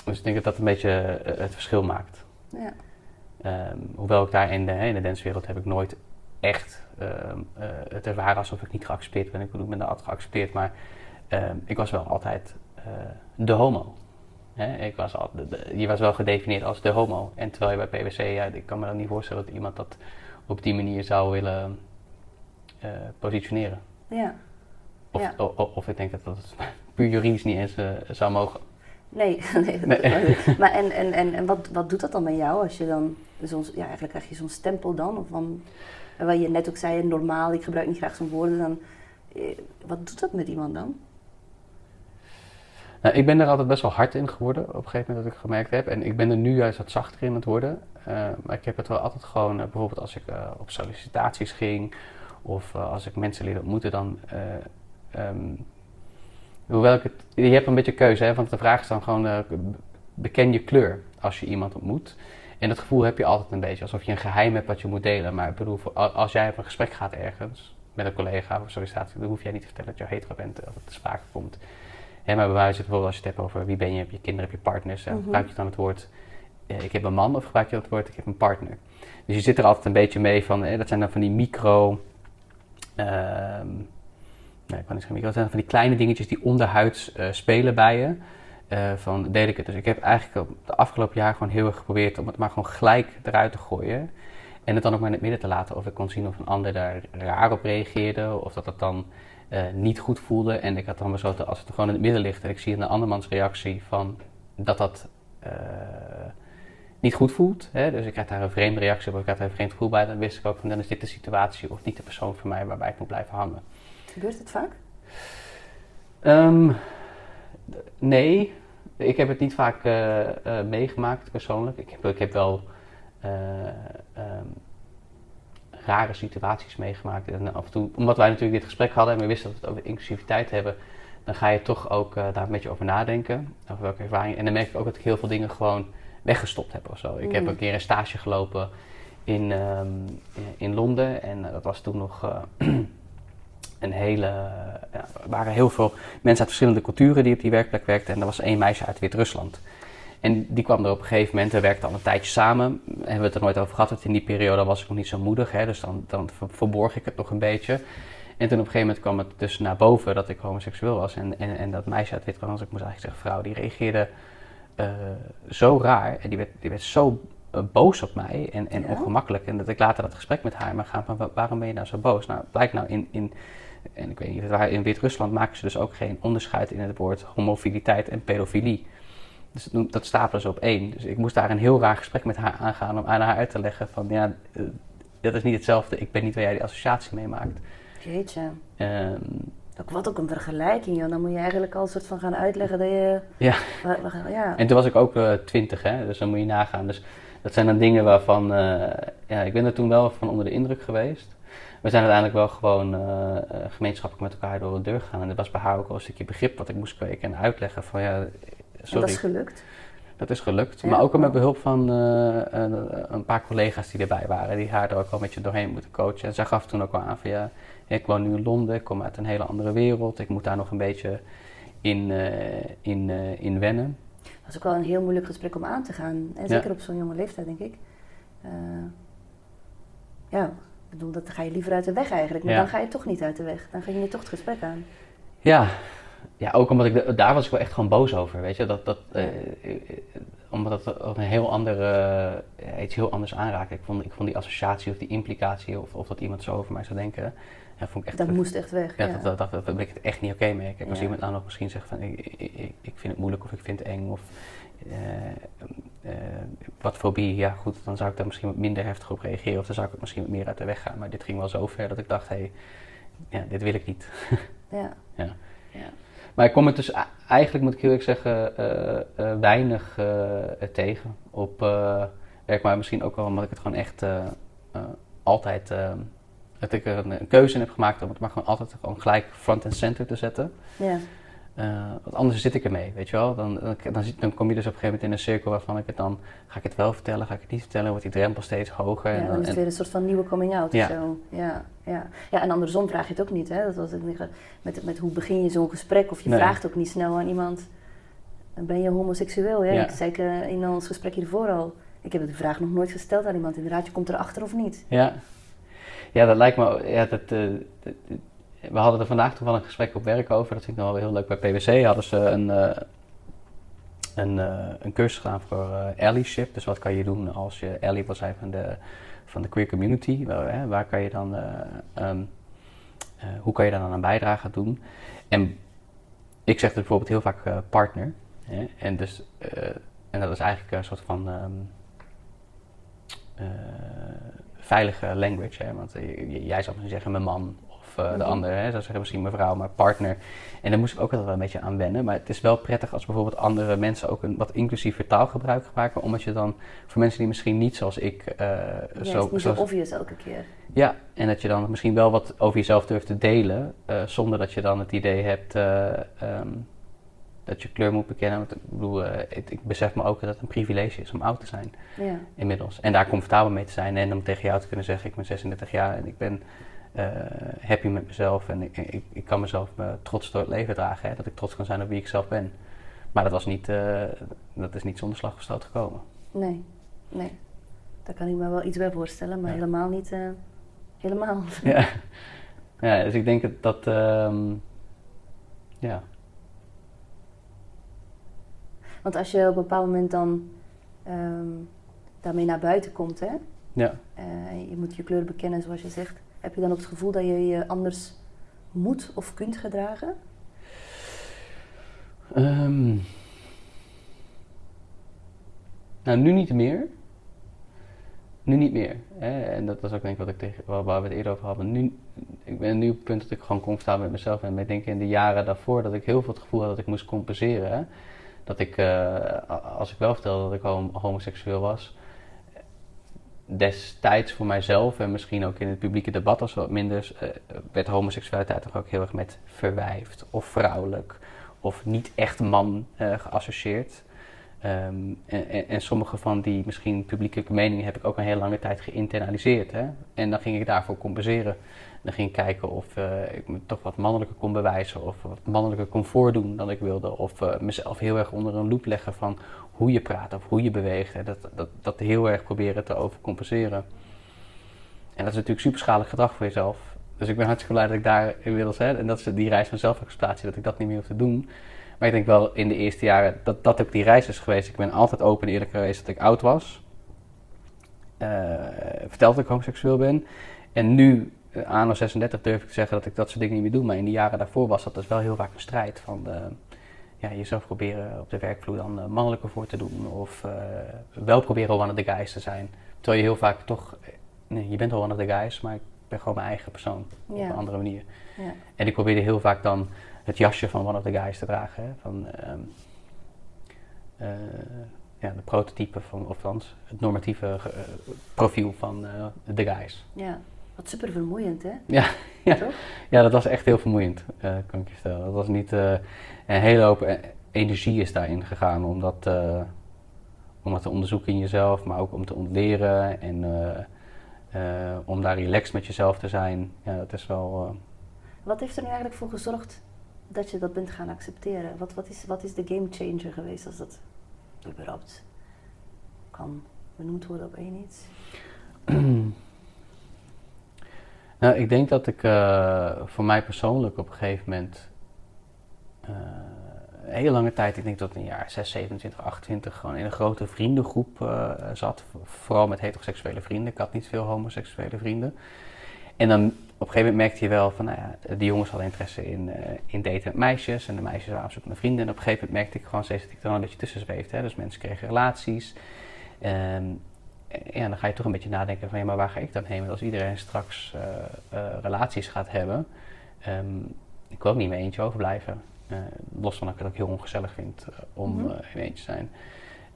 Speaker 2: Dus ik denk dat dat een beetje het verschil maakt.
Speaker 1: ja,
Speaker 2: hoewel ik daar in de, in de danswereld heb ik nooit echt ehm, eh, het er waren alsof ik niet geaccepteerd ben. Ik bedoel, ik ben altijd geaccepteerd, maar ehm, ik was wel altijd eh, de homo. Hè? Ik was al, je was wel gedefinieerd als de homo. En terwijl je bij PwC, ja, ik kan me dan niet voorstellen dat iemand dat op die manier zou willen eh, positioneren.
Speaker 1: Ja.
Speaker 2: Of,
Speaker 1: Ja.
Speaker 2: o- o- of ik denk dat dat <laughs> puur juridisch niet eens zou mogen.
Speaker 1: Nee, <laughs> nee,
Speaker 2: Nee. <laughs>
Speaker 1: maar en, en, en, en wat, wat doet dat dan met jou als je dan zo'n, ja, eigenlijk krijg je zo'n stempel dan? Of wat je net ook zei, normaal, ik gebruik niet graag zo'n woorden, dan, eh, wat doet dat met iemand dan?
Speaker 2: Nou, ik ben er altijd best wel hard in geworden op een gegeven moment dat ik gemerkt heb. En ik ben er nu juist wat zachter in het worden. Eh, maar ik heb het wel altijd gewoon, eh, bijvoorbeeld als ik op sollicitaties ging of als ik mensen leerde ontmoeten, dan. eh, ehm, hoewel ik. Je hebt een beetje keuze, hè, want de vraag is dan gewoon: beken je kleur als je iemand ontmoet. En dat gevoel heb je altijd een beetje, alsof je een geheim hebt wat je moet delen. Maar ik bedoel, als jij op een gesprek gaat ergens met een collega of een sollicitatie, dan hoef jij niet te vertellen dat je hetero bent als het te sprake komt. Hè, maar bij wijze van bijvoorbeeld als je het hebt over wie ben je, heb je kinderen, heb je partners,
Speaker 1: Mhm.
Speaker 2: gebruik je dan het woord eh, ik heb een man of gebruik je het woord ik heb een partner. Dus je zit er altijd een beetje mee van, eh, dat zijn dan van die micro, ehm, nee ik kan niet zeggen micro, dat zijn van die kleine dingetjes die onderhuids eh, spelen bij je. Eh, van deel ik het. Dus ik heb eigenlijk op de afgelopen jaar gewoon heel erg geprobeerd om het maar gewoon gelijk eruit te gooien. En het dan ook maar in het midden te laten of ik kon zien of een ander daar raar op reageerde of dat het dan eh, niet goed voelde. En ik had dan besloten, als het gewoon in het midden ligt en ik zie in de andermans reactie van dat dat eh, niet goed voelt. Hè? Dus ik krijg daar een vreemde reactie op, of ik krijg daar een vreemd gevoel bij. Dan wist ik ook van dan is dit de situatie of niet de persoon voor mij waarbij ik moet blijven hangen.
Speaker 1: Gebeurt het vaak?
Speaker 2: Ehm, nee, ik heb het niet vaak eh, eh, meegemaakt persoonlijk. Ik heb, ik heb wel eh, ehm, rare situaties meegemaakt. En af en toe, omdat wij natuurlijk dit gesprek hadden en we wisten dat we het over inclusiviteit hebben, dan ga je toch ook daar een beetje over nadenken. Over welke ervaring. En dan merk ik ook dat ik heel veel dingen gewoon weggestopt heb of zo. Ik heb
Speaker 1: Mm.
Speaker 2: een keer een stage gelopen in, ehm, in Londen en dat was toen nog. <clears throat> een hele, ja, er waren heel veel mensen uit verschillende culturen die op die werkplek werkten. En er was één meisje uit Wit-Rusland. En die kwam er op een gegeven moment, we werkten al een tijdje samen. Hebben we het er nooit over gehad, want in die periode was ik nog niet zo moedig. Hè, dus dan, dan ver- verborg ik het nog een beetje. En toen op een gegeven moment kwam het dus naar boven dat ik homoseksueel was. En, en, en dat meisje uit Wit-Rusland, ik moest eigenlijk zeggen vrouw, die reageerde eh, zo raar. En die werd, die werd zo eh, boos op mij en, en
Speaker 1: Ja?
Speaker 2: ongemakkelijk. En dat ik later dat gesprek met haar maar gaan van wa- waarom ben je nou zo boos? Nou, blijkt nou in, in en ik weet niet, waar in Wit-Rusland maken ze dus ook geen onderscheid in het woord homofiliteit en pedofilie. Dus dat stapelen ze op één. Dus ik moest daar een heel raar gesprek met haar aangaan om aan haar uit te leggen van ja, eh, dat is niet hetzelfde. Ik ben niet waar jij die associatie mee maakt.
Speaker 1: Jeetje.
Speaker 2: Ehm,
Speaker 1: Ook, wat ook een vergelijking, joh. Dan moet je eigenlijk al een soort van gaan uitleggen dat je...
Speaker 2: Ja.
Speaker 1: ja.
Speaker 2: En toen was ik ook eh, twintig, hè, dus dan moet je nagaan. Dus dat zijn dan dingen waarvan, eh, ja, ik ben er toen wel van onder de indruk geweest. We zijn uiteindelijk wel gewoon eh, eh, gemeenschappelijk met elkaar door de deur gegaan. En er was bij haar ook wel een stukje begrip wat ik moest kweken en uitleggen van ja,
Speaker 1: En
Speaker 2: sorry.
Speaker 1: dat is gelukt.
Speaker 2: Dat is gelukt.
Speaker 1: Ja,
Speaker 2: maar ook al met behulp van eh, een, een paar collega's die erbij waren. Die haar er ook wel een beetje doorheen moeten coachen. En zij gaf toen ook wel aan van ja, ik woon nu in Londen. Ik kom uit een hele andere wereld. Ik moet daar nog een beetje in, in, in wennen.
Speaker 1: Dat is ook wel een heel moeilijk gesprek om aan te gaan. En zeker op zo'n jonge leeftijd, denk ik. Ja, ik bedoel, dat ga je liever uit de weg eigenlijk. Maar
Speaker 2: Ja.
Speaker 1: dan ga je toch niet uit de weg. Dan ging je toch het gesprek aan.
Speaker 2: Ja. ja, ook omdat ik da- daar was ik wel echt gewoon boos over. Weet je, dat, dat, eh,
Speaker 1: Ja.
Speaker 2: eh, omdat ook een heel andere, eh, iets heel anders aanraakte. Ik vond, ik vond die associatie of die implicatie of, of dat iemand zo over mij zou denken. Ja, vond ik echt
Speaker 1: Dat moest echt weg.
Speaker 2: Ja,
Speaker 1: Ja,
Speaker 2: dat, dat, dat, ben ik het echt niet oké mee. Kijk, als
Speaker 1: Ja.
Speaker 2: iemand nou nog misschien zegt van ik, ik, ik, ik vind het moeilijk of ik vind het eng of eh, wat fobie, ja goed, dan zou ik daar misschien wat minder heftig op reageren of dan zou ik het misschien wat meer uit de weg gaan. Maar dit ging wel zo ver dat ik dacht, hé, hey, ja, dit wil ik niet. <laughs>
Speaker 1: ja.
Speaker 2: Ja.
Speaker 1: Ja.
Speaker 2: Maar ik kom het dus, eigenlijk moet ik heel erg zeggen, eh, weinig tegen op werk. Maar misschien ook wel omdat ik het gewoon echt altijd, dat ik er een, een keuze in heb gemaakt om het maar gewoon altijd gewoon gelijk front and center te zetten.
Speaker 1: ja.
Speaker 2: Eh, want anders zit ik ermee, weet je wel. Dan, dan, dan, zit- dan kom je dus op een gegeven moment in een cirkel waarvan ik het dan, ga ik het wel vertellen, ga ik het niet vertellen, wordt die drempel steeds hoger.
Speaker 1: Ja,
Speaker 2: en
Speaker 1: dan is het weer een soort van nieuwe coming out
Speaker 2: Ja.
Speaker 1: of zo. Ja, ja. ja, en andersom vraag je het ook niet. Hè? Dat was ik niet- met, met hoe begin je zo'n gesprek? Of je
Speaker 2: Nee.
Speaker 1: vraagt ook niet snel aan iemand, ben je homoseksueel? Ja,
Speaker 2: Ja.
Speaker 1: Ik zei ik, eh, in ons gesprek hiervoor al. Ik heb de vraag nog nooit gesteld aan iemand. Inderdaad, je komt erachter of niet.
Speaker 2: Ja. Ja, dat lijkt me. Ja, dat, eh, dat- we hadden er vandaag toevallig een gesprek op werk over. Dat vind ik nog wel heel leuk. Bij PwC hadden ze een, eh, een, eh, een cursus gedaan voor eh allyship. Dus wat kan je doen als je ally wil zijn van de, van de queer community? Wel, hè, waar kan je dan, eh, ehm, eh, hoe kan je dan een bijdrage doen? En ik zeg dus bijvoorbeeld heel vaak partner. Hè? En, dus, en dat is eigenlijk een soort van ehm, eh, veilige language. Hè? Want jij zou misschien zeggen mijn man eh, de
Speaker 1: Mhm.
Speaker 2: ander, hè? zou zeggen misschien mevrouw, maar partner. En daar moest ik ook altijd wel een beetje aan wennen. Maar het is wel prettig als bijvoorbeeld andere mensen ook een wat inclusiever taalgebruik gebruiken. Omdat je dan voor mensen die misschien niet zoals ik eh,
Speaker 1: Ja, het is
Speaker 2: zo,
Speaker 1: niet zo
Speaker 2: zo
Speaker 1: obvious elke keer.
Speaker 2: ja, en dat je dan misschien wel wat over jezelf durft te delen, eh, zonder dat je dan het idee hebt eh, ehm, dat je kleur moet bekennen. Want ik bedoel, ik, ik besef me ook dat het een privilege is om oud te zijn
Speaker 1: Ja.
Speaker 2: inmiddels. En daar comfortabel mee te zijn en om tegen jou te kunnen zeggen, ik ben 36 jaar en ik ben eh, happy met mezelf en ik, ik, ik kan mezelf eh, trots door het leven dragen. Hè? Dat ik trots kan zijn op wie ik zelf ben. Maar dat, was niet, eh, dat is niet zonder slag of stoot gekomen.
Speaker 1: Nee, nee. Daar kan ik me wel iets bij voorstellen, maar
Speaker 2: Ja.
Speaker 1: helemaal niet. helemaal. <laughs>
Speaker 2: ja. ja, dus ik denk dat, dat ehm, ja,
Speaker 1: Want als je op een bepaald moment dan ehm, daarmee naar buiten komt, hè,
Speaker 2: ja.
Speaker 1: je moet je kleur bekennen zoals je zegt, heb je dan ook het gevoel dat je je anders moet of kunt gedragen?
Speaker 2: Ehm, nou, nu niet meer. Nu niet meer. Hè? En dat was ook denk ik wat ik tegen, waar, we het eerder over hadden. Nu, ik ben nu op het punt dat ik gewoon comfortabel met mezelf ben. Maar ik denk in de jaren daarvoor dat ik heel veel het gevoel had dat ik moest compenseren. Dat ik, eh, als ik wel vertelde dat ik hom- homoseksueel was, destijds voor mijzelf en misschien ook in het publieke debat als wat minder, eh, werd homoseksualiteit toch ook heel erg met verwijfd of vrouwelijk of niet echt man eh, geassocieerd. Ehm, en, en, sommige van die misschien publieke meningen heb ik ook een hele lange tijd geïnternaliseerd. Hè? En dan ging ik daarvoor compenseren. Dan ging ik kijken of eh, ik me toch wat mannelijker kon bewijzen of wat mannelijker kon voordoen dan ik wilde. Of mezelf heel erg onder een loep leggen van hoe je praat of hoe je beweegt. Hè? Dat, dat, dat heel erg proberen te overcompenseren. En dat is natuurlijk superschalig gedrag voor jezelf. Dus ik ben hartstikke blij dat ik daar inmiddels, hè, en dat is die reis van zelfacceptatie, dat ik dat niet meer hoef te doen. Maar ik denk wel in de eerste jaren dat dat ook die reis is geweest. Ik ben altijd open en eerlijk geweest dat ik oud was. Eh verteld dat ik homoseksueel ben. En nu, eh, anno 36, durf ik te zeggen dat ik dat soort dingen niet meer doe. Maar in de jaren daarvoor was dat dus wel heel vaak een strijd. Van eh, ja, jezelf proberen op de werkvloer dan eh, mannelijker voor te doen. Of eh, wel proberen one of the guys te zijn. Terwijl je heel vaak toch, eh, nee, je bent wel one of the guys, maar ik ben gewoon mijn eigen persoon. Op
Speaker 1: Ja.
Speaker 2: een andere manier.
Speaker 1: Ja.
Speaker 2: En ik probeerde heel vaak dan het jasje van one of the guys te dragen. Hè? Van ehm, eh, ja, de prototype van, of althans, het normatieve profiel van de guys.
Speaker 1: ja. Wat super vermoeiend, hè?
Speaker 2: Ja, <laughs> ja.
Speaker 1: Toch?
Speaker 2: ja, dat was echt heel vermoeiend, eh, kan ik je vertellen. Dat was niet, eh, een hele hoop eh, energie is daarin gegaan om dat, om dat te onderzoeken in jezelf, maar ook om te ontleren en om daar relaxed met jezelf te zijn. Ja, dat is wel...
Speaker 1: Wat heeft er nu eigenlijk voor gezorgd dat je dat bent gaan accepteren? Wat, wat, is, wat is de game changer geweest als dat überhaupt kan benoemd worden op één iets? <clears throat>
Speaker 2: Nou, ik denk dat ik eh, voor mij persoonlijk op een gegeven moment een hele lange tijd, ik denk tot een jaar 6, 27, 28, gewoon in een grote vriendengroep eh, zat. Vooral met heteroseksuele vrienden. Ik had niet veel homoseksuele vrienden. En dan op een gegeven moment merkte je wel van, nou ja, de jongens hadden interesse in, in daten met meisjes. En de meisjes waren op zoek naar vrienden. En op een gegeven moment merkte ik gewoon steeds dat ik er een beetje tussen zweefde. Dus mensen kregen relaties. Ehm, ja, dan ga je toch een beetje nadenken van ja, maar waar ga ik dan heen? Want als iedereen straks eh, eh, relaties gaat hebben, ehm, ik wil ook niet meer eentje overblijven. Eh, los van dat ik het ook heel ongezellig vind om
Speaker 1: Mhm.
Speaker 2: in eentje te zijn.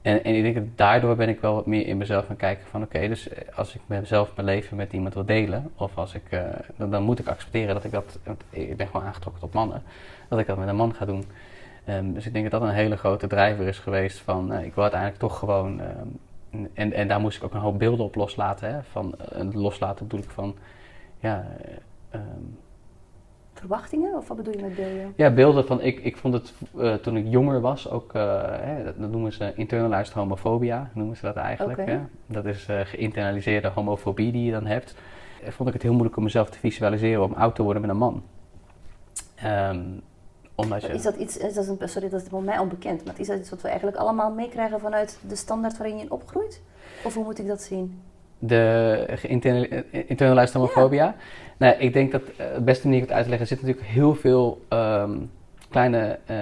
Speaker 2: En, en ik denk dat daardoor ben ik wel wat meer in mezelf gaan kijken van oké, dus als ik mezelf mijn leven met iemand wil delen, of als ik, dan, dan moet ik accepteren dat ik dat, want ik ben gewoon aangetrokken tot mannen, dat ik dat met een man ga doen. Ehm, dus ik denk dat dat een hele grote drijver is geweest van ik wil uiteindelijk toch gewoon ehm, en, en daar moest ik ook een hoop beelden op loslaten. Hè? Van, eh, loslaten bedoel ik van, ja, eh, ehm,
Speaker 1: Verwachtingen? Of wat bedoel je met beelden?
Speaker 2: ja beelden van, ik, ik vond het eh, toen ik jonger was ook, hè, dat, noemen ze internalized homofobia, noemen ze dat eigenlijk. Hè? Dat is eh, geïnternaliseerde homofobie die je dan hebt. vond ik het heel moeilijk om mezelf te visualiseren om oud te worden met een man. Ehm, omdat je,
Speaker 1: Is dat iets, is dat een, sorry, dat is voor mij onbekend, maar is dat iets wat we eigenlijk allemaal meekrijgen vanuit de standaard waarin je opgroeit? Of hoe moet ik dat zien?
Speaker 2: de internalized homofobia. Nou, ik denk dat eh, het beste manier om het uit te leggen, er zitten natuurlijk heel veel ehm, kleine eh,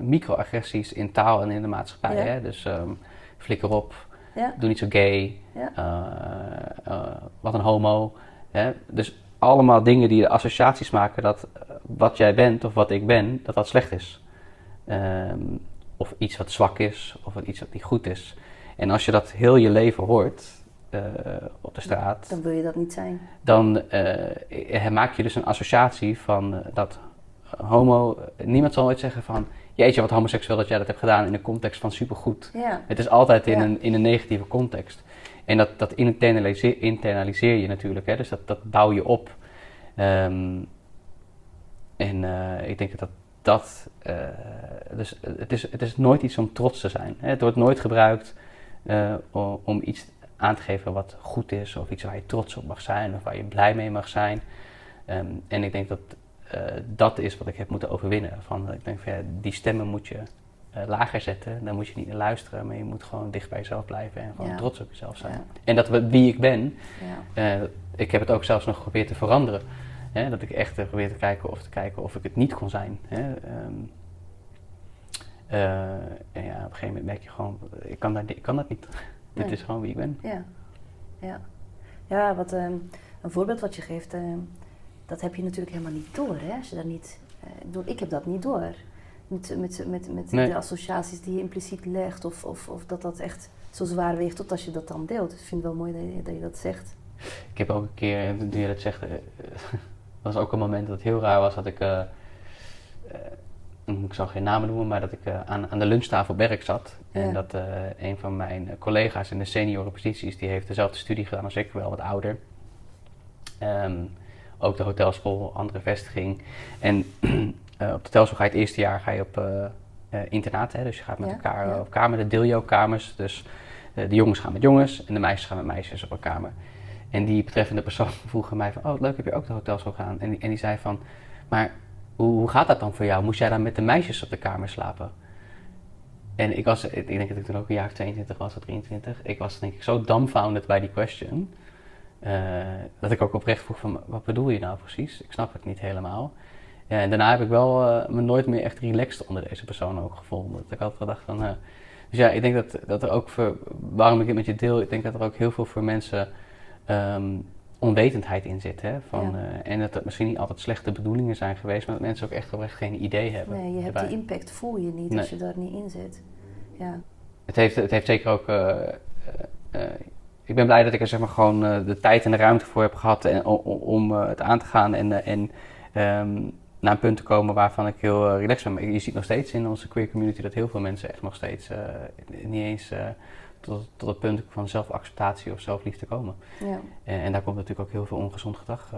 Speaker 2: microagressies in taal en in de maatschappij.
Speaker 1: Ja.
Speaker 2: Hè? Dus ehm, flikker op,
Speaker 1: Ja?
Speaker 2: doe niet zo gay, eh, wat een homo. Hè? Dus allemaal dingen die de associaties maken dat eh, wat jij bent of wat ik ben, dat dat slecht is. Ehm, of iets wat zwak is, of iets wat niet goed is. En als je dat heel je leven hoort eh, op de straat,
Speaker 1: Dan wil je dat niet zijn.
Speaker 2: dan eh, maak je dus een associatie van dat homo. niemand zal ooit zeggen van. Jeetje, wat homoseksueel dat jij dat hebt gedaan in de context van supergoed.
Speaker 1: Ja.
Speaker 2: Het is altijd in,
Speaker 1: Ja.
Speaker 2: een, in een negatieve context. En dat, dat internaliseer, internaliseer je natuurlijk, hè? dus dat, dat bouw je op. Ehm, en eh, ik denk dat dat. eh, dus het is, het is nooit iets om trots te zijn. Hè? Het wordt nooit gebruikt eh, om iets aan te geven wat goed is, of iets waar je trots op mag zijn, of waar je blij mee mag zijn. Ehm, en ik denk dat dat is wat ik heb moeten overwinnen. Van, ik denk van ja, die stemmen moet je eh, lager zetten. Daar moet je niet naar luisteren, maar je moet gewoon dicht bij jezelf blijven en gewoon
Speaker 1: Ja.
Speaker 2: trots op jezelf zijn.
Speaker 1: Ja.
Speaker 2: En dat wie ik ben,
Speaker 1: Ja.
Speaker 2: eh, ik heb het ook zelfs nog geprobeerd te veranderen. Hè? Dat ik echt eh, probeer te kijken of, te kijken of ik het niet kon zijn. Hè? Ehm, eh, en ja, op een gegeven moment merk je gewoon, ik kan, daar, ik kan dat niet. <laughs> Dit
Speaker 1: Nee.
Speaker 2: is gewoon wie ik ben.
Speaker 1: Ja, ja. ja wat, ehm, een voorbeeld wat je geeft, ehm, dat heb je natuurlijk helemaal niet door. Hè? Als je dat niet, ik heb dat niet door. Met, met, met, met
Speaker 2: Nee.
Speaker 1: de associaties die je impliciet legt, of, of, of dat dat echt zo zwaar weegt, tot als je dat dan deelt. Dus ik vind het wel mooi dat je dat, je dat zegt.
Speaker 2: Ik heb ook een keer, toen je dat zegt, eh, <laughs> was ook een moment dat het heel raar was dat ik, eh, eh, ik zal geen namen noemen, maar dat ik eh, aan, aan de lunchtafel werk zat. En dat eh, een van mijn collega's in de senioren posities, die heeft dezelfde studie gedaan als ik, wel wat ouder. Ehm, ook de hotelschool, andere vestiging. En <clears throat> eh, op de hotelschool ga je het eerste jaar ga je op eh eh, internaat, hè, dus je gaat met
Speaker 1: Ja,
Speaker 2: elkaar
Speaker 1: ja.
Speaker 2: op kamer, de deeljo-kamers. Dus de jongens gaan met jongens en de meisjes gaan met meisjes op een kamer. En die betreffende persoon <laughs> vroeg aan mij van, oh leuk, heb je ook de hotelschool gedaan? En die, en die zei van, maar hoe, hoe gaat dat dan voor jou? Moest jij dan met de meisjes op de kamer slapen? En ik was, ik denk dat ik toen ook een jaar of 22 was of 23. Ik was denk ik zo dumbfounded bij die question. dat ik ook oprecht vroeg van, wat bedoel je nou precies? Ik snap het niet helemaal. Ja, en daarna heb ik wel eh, me nooit meer echt relaxed onder deze persoon ook gevonden. Dat ik altijd gedacht van, eh, dus ja, ik denk dat, dat er ook voor, waarom ik het met je deel, ik denk dat er ook heel veel voor mensen ehm, onwetendheid in zit. Hè? Van,
Speaker 1: Ja.
Speaker 2: eh, en dat het misschien niet altijd slechte bedoelingen zijn geweest, maar dat mensen ook echt oprecht geen idee hebben.
Speaker 1: Nee, je hebt
Speaker 2: erbij.
Speaker 1: die impact, voel je niet
Speaker 2: Nee.
Speaker 1: als je daar niet in zit. Ja,
Speaker 2: Het heeft, het heeft zeker ook. ik ben blij dat ik er zeg maar gewoon de tijd en de ruimte voor heb gehad en, om, om het aan te gaan en, en ehm, naar een punt te komen waarvan ik heel eh, relaxed ben. Je ziet nog steeds in onze queer community dat heel veel mensen echt nog steeds eh, niet eens eh, tot, tot het punt van zelfacceptatie of zelfliefde komen.
Speaker 1: ja,
Speaker 2: En, en daar komt natuurlijk ook heel veel ongezond gedrag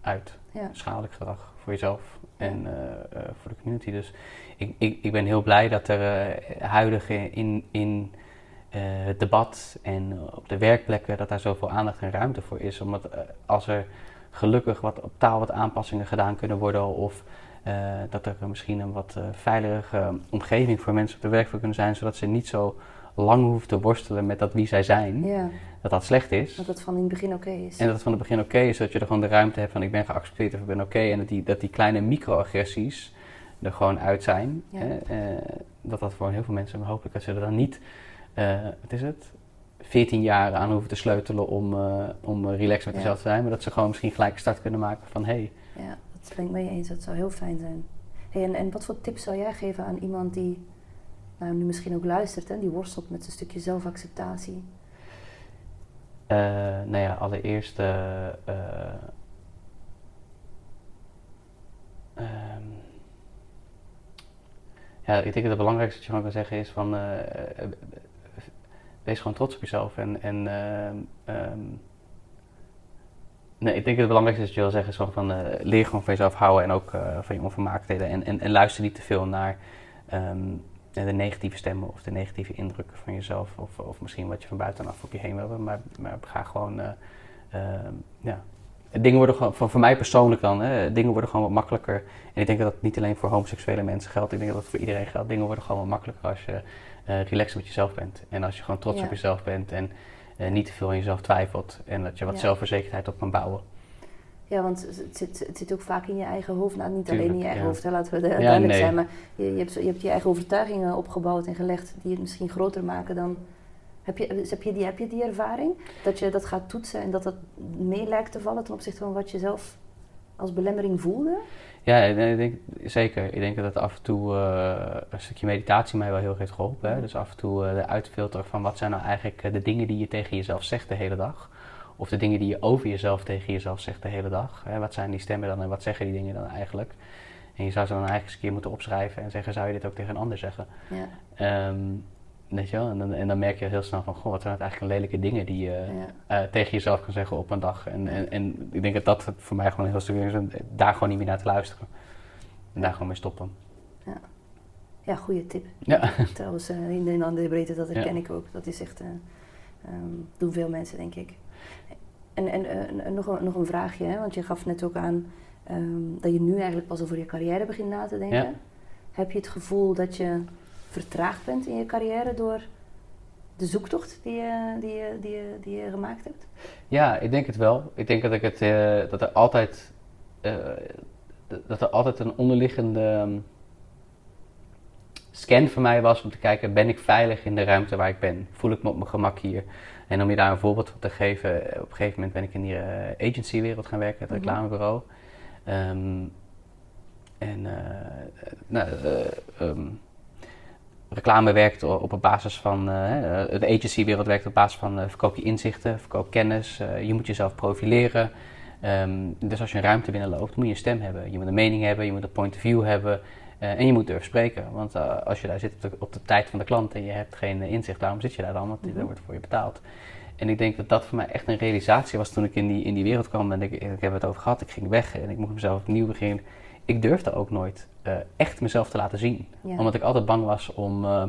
Speaker 2: uit.
Speaker 1: ja.
Speaker 2: Schadelijk gedrag voor jezelf en voor de community. Dus ik, ik, ik ben heel blij dat er huidig in, in het debat en op de werkplekken dat daar zoveel aandacht en ruimte voor is. Omdat als er gelukkig wat op taal wat aanpassingen gedaan kunnen worden of eh, dat er misschien een wat eh, veilige omgeving voor mensen op de werkvloer kunnen zijn, zodat ze niet zo lang hoeven te worstelen met dat wie zij zijn,
Speaker 1: ja,
Speaker 2: dat dat slecht is.
Speaker 1: dat het van in het begin oké is.
Speaker 2: En dat het van het begin oké is, dat je er gewoon de ruimte hebt van ik ben geaccepteerd of ik ben oké. en dat die, dat die kleine microagressies er gewoon uit zijn.
Speaker 1: Ja.
Speaker 2: Hè? Eh, dat dat voor heel veel mensen, maar hopelijk dat ze er dan niet, eh, wat is het, 14 jaar aan hoeven te sleutelen om, eh, om relaxed met
Speaker 1: Ja.
Speaker 2: jezelf te zijn. Maar dat ze gewoon misschien gelijk een start kunnen maken van hé, hey,
Speaker 1: Ja, dat ben ik mee eens. Dat zou heel fijn zijn. Hey, en, en wat voor tips zou jij geven aan iemand die nou, nu misschien ook luistert, hè, die worstelt met een stukje zelfacceptatie?
Speaker 2: eh, nou ja, allereerst... eh, eh, ehm, ja, ik denk dat het belangrijkste dat je gewoon kan zeggen is van... eh, eh, wees gewoon trots op jezelf en... en ehm, ehm, nee, ik denk dat het belangrijkste dat je wil zeggen is gewoon van... eh, leer gewoon van jezelf houden en ook eh, van je onvermaaktheden. En, en, luister niet te veel naar... ehm, de negatieve stemmen of de negatieve indrukken van jezelf. Of, of misschien wat je van buitenaf op je heen wil hebben. Maar, maar ga gewoon eh, ehm, ja, dingen worden gewoon, voor, voor mij persoonlijk dan, hè, dingen worden gewoon wat makkelijker. En ik denk dat dat niet alleen voor homoseksuele mensen geldt. Ik denk dat dat voor iedereen geldt. Dingen worden gewoon wat makkelijker als je uh, relaxed met jezelf bent. En als je gewoon trots op jezelf bent en uh, niet te veel aan jezelf twijfelt. En dat je wat zelfverzekerdheid op kan bouwen.
Speaker 1: Ja, want het zit, het zit ook vaak in je eigen hoofd. Nou, niet alleen in je eigen hoofd, hè, laten we duidelijk zijn. Maar je, je, hebt, je hebt je eigen overtuigingen opgebouwd en gelegd die het misschien groter maken dan... Heb je, dus heb, je die, heb je die ervaring? Dat je dat gaat toetsen en dat dat mee lijkt te vallen ten opzichte van wat je zelf als belemmering voelde?
Speaker 2: Ja, ik denk, zeker. Ik denk dat af en toe uh, een stukje meditatie mij wel heel erg heeft geholpen. Hè? Dus af en toe uh, de uitfilter van wat zijn nou eigenlijk uh, de dingen die je tegen jezelf zegt de hele dag. Of de dingen die je over jezelf tegen jezelf zegt de hele dag. Hè? Wat zijn die stemmen dan en wat zeggen die dingen dan eigenlijk? En je zou ze dan eigenlijk eens een keer moeten opschrijven en zeggen, zou je dit ook tegen een ander zeggen? Ja. Um, weet je wel? En, dan, en dan merk je heel snel van, goh, wat zijn het eigenlijk lelijke dingen die je ja. uh, tegen jezelf kan zeggen op een dag. En, en, en ik denk dat dat voor mij gewoon een heel stuk is, daar gewoon niet meer naar te luisteren. En daar gewoon mee stoppen.
Speaker 1: Ja, ja goede tip. Ja. <laughs> Trouwens, uh, in een andere breedte, dat herken ja. ik ook. Dat is echt, uh, um, doen veel mensen, denk ik. En, en nog, een, nog een vraagje, hè? want je gaf net ook aan um, dat je nu eigenlijk pas over je carrière begint na te denken. Ja. Heb je het gevoel dat je vertraagd bent in je carrière door de zoektocht die je, die je, die je, die je gemaakt hebt?
Speaker 2: Ja, ik denk het wel. Ik denk dat, ik het, uh, dat er altijd, uh, dat er altijd een onderliggende um, scan voor mij was om te kijken, ben ik veilig in de ruimte waar ik ben? Voel ik me op mijn gemak hier? En om je daar een voorbeeld van te geven, op een gegeven moment ben ik in die uh, agency-wereld gaan werken, het reclamebureau. Um, en nou, um, reclame werkt op een basis van, uh, de agency-wereld werkt op basis van uh, verkoop je inzichten, verkoop kennis, uh, je moet jezelf profileren. Um, dus als je een ruimte binnenloopt, moet je een stem hebben. Je moet een mening hebben, je moet een point of view hebben en je moet durven spreken. Want als je daar zit op de, op de, tijd van de klant en je hebt geen inzicht, waarom zit je daar dan? Want mm -hmm. wordt voor je betaald. En ik denk dat dat voor mij echt een realisatie was toen ik in die, in die wereld kwam. En ik, ik heb het over gehad, ik ging weg en ik moest mezelf opnieuw beginnen. Ik durfde ook nooit uh, echt mezelf te laten zien. Ja. Omdat ik altijd bang was om, uh,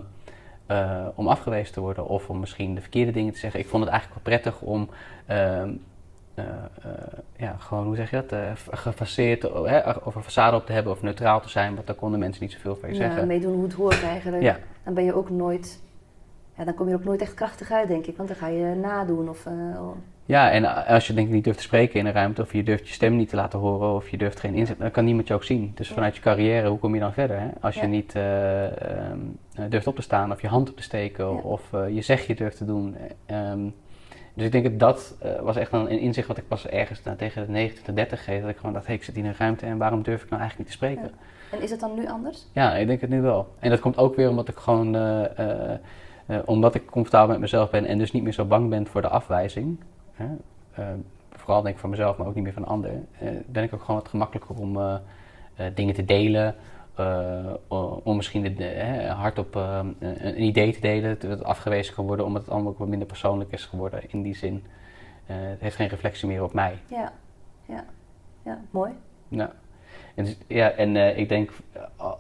Speaker 2: uh, om afgewezen te worden of om misschien de verkeerde dingen te zeggen. Ik vond het eigenlijk wel prettig om ehm, ja, gewoon, hoe zeg je dat, gefaseerd of een façade op te hebben of neutraal te zijn, want daar konden mensen niet zoveel van je
Speaker 1: ja,
Speaker 2: zeggen.
Speaker 1: meedoen hoe het hoort eigenlijk. Ja. Dan ben je ook nooit, ja, dan kom je er ook nooit echt krachtig uit, denk ik, want dan ga je nadoen of...
Speaker 2: Ja, en als je denk ik niet durft te spreken in een ruimte, of je durft je stem niet te laten horen, of je durft geen inzet, dan kan niemand je ook zien. Dus vanuit je carrière, hoe kom je dan verder? Hè? Als je niet uh, um, durft op te staan, of je hand op te steken, ja. of uh, je zegje durft te doen. Um, dus ik denk dat dat uh, was echt een, een, inzicht wat ik pas ergens nou, tegen de 29, 30 geef. Dat ik gewoon dacht, hey, ik zit in een ruimte en waarom durf ik nou eigenlijk niet te spreken?
Speaker 1: En is het dan nu anders?
Speaker 2: Ja, ik denk het nu wel. En dat komt ook weer omdat ik gewoon, omdat ik comfortabel met mezelf ben en dus niet meer zo bang ben voor de afwijzing. Hè? Uh, vooral denk ik van mezelf, maar ook niet meer van anderen, uh, ben ik ook gewoon wat gemakkelijker om uh, dingen te delen. om misschien de, de, hardop een, een, idee te delen, dat het afgewezen kan worden, omdat het allemaal ook wat minder persoonlijk is geworden in die zin. het heeft geen reflectie meer op mij.
Speaker 1: Ja, ja, ja, mooi.
Speaker 2: Ja. En, dus, ja, en ik denk,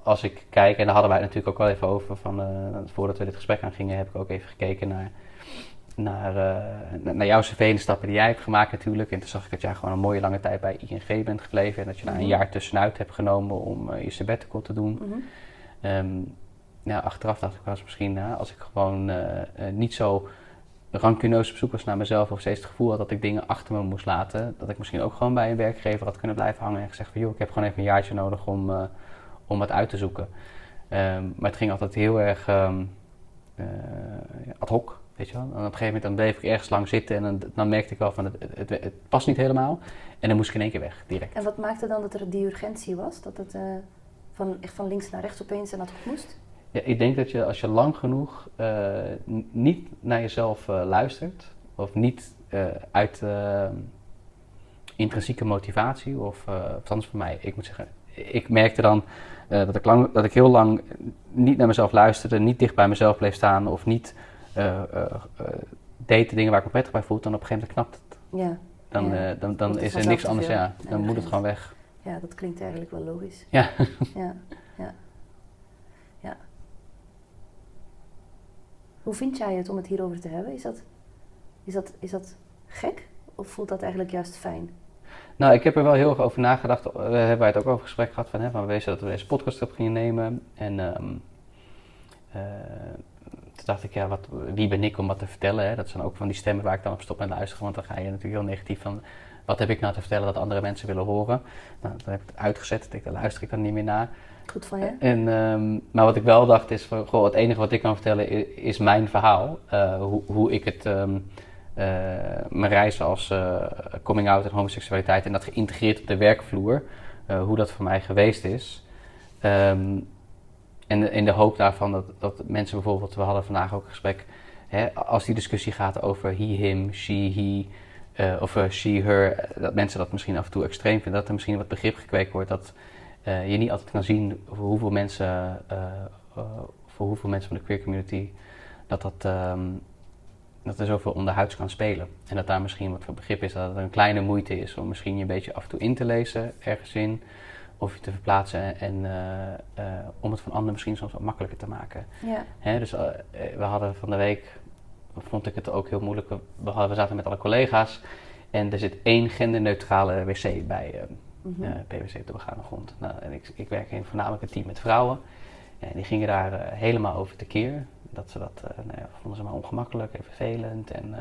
Speaker 2: als ik kijk, en daar hadden wij het natuurlijk ook wel even over, van, voordat we dit gesprek aan gingen, heb ik ook even gekeken naar naar, uh, naar jouw cv en de stappen die jij hebt gemaakt natuurlijk. En toen zag ik dat jij gewoon een mooie lange tijd bij ING bent gebleven. En dat je daar mm -hmm. een jaar tussenuit hebt genomen om uh, je sabbatical te doen. Mm -hmm. um, ja, achteraf dacht ik wel eens misschien, uh, als ik gewoon niet zo rancuneus op zoek was naar mezelf... of steeds het gevoel had dat ik dingen achter me moest laten... dat ik misschien ook gewoon bij een werkgever had kunnen blijven hangen... en gezegd van, joh, ik heb gewoon even een jaartje nodig om, om wat uit te zoeken. Um, maar het ging altijd heel erg um, ad hoc... Weet je wel? En op een gegeven moment dan bleef ik ergens lang zitten en dan, dan merkte ik wel van het, het, het, het, past niet helemaal. En dan moest ik in één keer weg, direct.
Speaker 1: En wat maakte dan dat er die urgentie was? Dat het uh, van, echt van links naar rechts opeens en dat het moest?
Speaker 2: Ja, ik denk dat je als je lang genoeg uh, niet naar jezelf uh, luistert, of niet uit intrinsieke motivatie, of althans voor mij, ik moet zeggen, ik merkte dan dat, ik lang, dat ik heel lang niet naar mezelf luisterde, niet dicht bij mezelf bleef staan, of niet uh, deed de dingen waar ik me prettig bij voelde, dan op een gegeven moment knapt het. Ja. Dan, ja. dan, dan is er niks anders, ja. Dan moet het gewoon weg.
Speaker 1: Ja, dat klinkt eigenlijk wel logisch.
Speaker 2: Ja.
Speaker 1: ja, ja. ja. Hoe vind jij het om het hierover te hebben? Is dat, is dat, is dat gek? of voelt dat eigenlijk juist fijn?
Speaker 2: Nou, ik heb er wel heel erg over nagedacht. We hebben het ook over gesprek gehad van, hè, van we wisten dat we deze podcast op gingen nemen. En um, dacht ik, ja, wat, wie ben ik om wat te vertellen? Hè? Dat zijn ook van die stemmen waar ik dan op stop met luisteren. Want dan ga je natuurlijk heel negatief van, wat heb ik nou te vertellen dat andere mensen willen horen? Nou, dan heb ik het uitgezet. Ik, daar luister ik dan niet meer naar.
Speaker 1: Goed van je.
Speaker 2: En, um, maar wat ik wel dacht is, van, goh, het enige wat ik kan vertellen is, is mijn verhaal. Uh, hoe, hoe, ik het... Um, uh, mijn reis als uh, coming out en homoseksualiteit en dat geïntegreerd op de werkvloer, hoe dat voor mij geweest is. Um, en in de hoop daarvan dat, dat mensen bijvoorbeeld, we hadden vandaag ook een gesprek, hè, als die discussie gaat over he, him, she, he, of she, her, dat mensen dat misschien af en toe extreem vinden, dat er misschien wat begrip gekweekt wordt dat je niet altijd kan zien voor hoeveel mensen, voor hoeveel mensen van de queer community dat dat um, dat er zoveel onderhuids kan spelen. En dat daar misschien wat voor begrip is dat het een kleine moeite is om misschien je een beetje af en toe in te lezen ergens in. Of je te verplaatsen en uh, uh, om het van anderen misschien soms wat makkelijker te maken.
Speaker 1: Ja.
Speaker 2: Hè, dus uh, we hadden van de week, vond ik het ook heel moeilijk, we, hadden, we zaten met alle collega's en er zit één genderneutrale wc bij mm -hmm. PwC op de begane grond. Nou, en ik, ik werk in voornamelijk een team met vrouwen. En die gingen daar helemaal over tekeer dat ze dat, nou ja, vonden ze maar ongemakkelijk en vervelend. En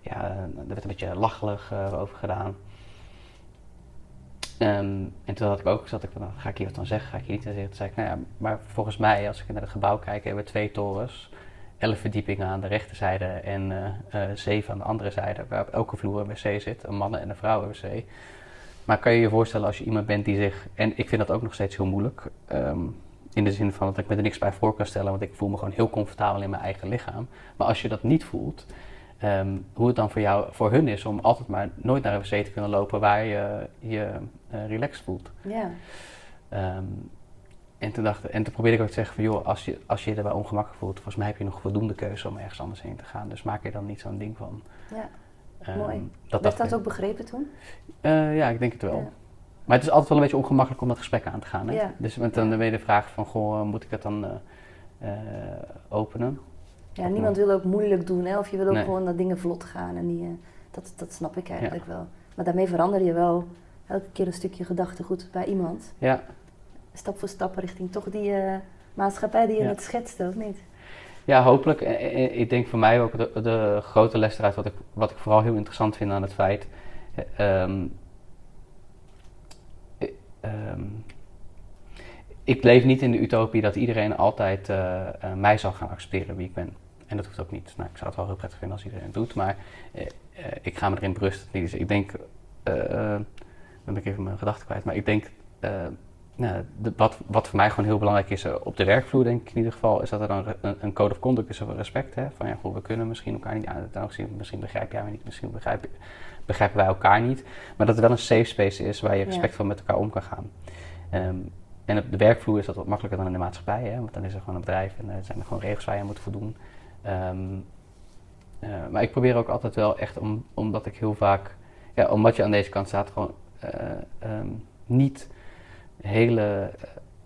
Speaker 2: ja, er werd een beetje lachelig over gedaan. Um, en toen had ik ook, zat ik van, nou, ga ik hier wat dan zeggen, ga ik hier niet zeggen. Toen zei ik, nou ja, maar volgens mij, als ik naar het gebouw kijk, hebben we twee torens. Elf verdiepingen aan de rechterzijde en zeven aan de andere zijde, waar op elke vloer een wc zit, een mannen- en een vrouwen-wc. Maar kan je je voorstellen als je iemand bent die zich, en ik vind dat ook nog steeds heel moeilijk, um, in de zin van dat ik me er niks bij voor kan stellen, want ik voel me gewoon heel comfortabel in mijn eigen lichaam. Maar als je dat niet voelt, um, hoe het dan voor jou, voor hun is om altijd maar nooit naar een wc te kunnen lopen waar je je uh, relaxed voelt.
Speaker 1: Ja.
Speaker 2: Um, en toen, dacht, en toen probeerde ik ook te zeggen van joh, als je, als je je erbij ongemakkelijk voelt, volgens mij heb je nog voldoende keuze om ergens anders heen te gaan. Dus maak er dan niet zo'n ding van.
Speaker 1: Ja, um, mooi. Dat Werd dat ook begrepen toen?
Speaker 2: Uh, ja, ik denk het wel. Ja. Maar het is altijd wel een beetje ongemakkelijk om dat gesprek aan te gaan. Hè?
Speaker 1: Ja.
Speaker 2: Dus met dan weer de vraag van, goh, moet ik het dan uh, openen?
Speaker 1: Ja, niemand wil ook moeilijk doen, hè? of je wil ook nee. gewoon dat dingen vlot gaan. En die, uh, dat, dat snap ik eigenlijk ja. wel. Maar daarmee verander je wel elke keer een stukje gedachtegoed bij iemand.
Speaker 2: Ja.
Speaker 1: Stap voor stap richting toch die maatschappij die je net schetste, of niet?
Speaker 2: Ja, hopelijk. Ik denk voor mij ook de, de grote les eruit, wat ik, wat ik vooral heel interessant vind aan het feit... Um, um, ik leef niet in de utopie dat iedereen altijd uh, mij zal gaan accepteren wie ik ben. En dat hoeft ook niet. Nou, ik zou het wel heel prettig vinden als iedereen het doet, maar uh, ik ga me erin berusten. Dus ik denk, dan ben ik even mijn gedachten kwijt, maar ik denk, nou, de, wat, wat voor mij gewoon heel belangrijk is op de werkvloer, denk ik in ieder geval, is dat er dan een, een code of conduct is over respect. Hè? Van ja, goh, we kunnen misschien elkaar niet aan misschien, misschien begrijp jij me niet, misschien begrijp, begrijpen wij elkaar niet. Maar dat er wel een safe space is waar je respectvol ja. met elkaar om kan gaan. Um, en op de werkvloer is dat wat makkelijker dan in de maatschappij, hè? want dan is er gewoon een bedrijf en er zijn er gewoon regels waar je aan moet voldoen. Um, uh, maar ik probeer ook altijd wel echt, om, omdat ik heel vaak, ja, omdat je aan deze kant staat, gewoon uh, um, niet hele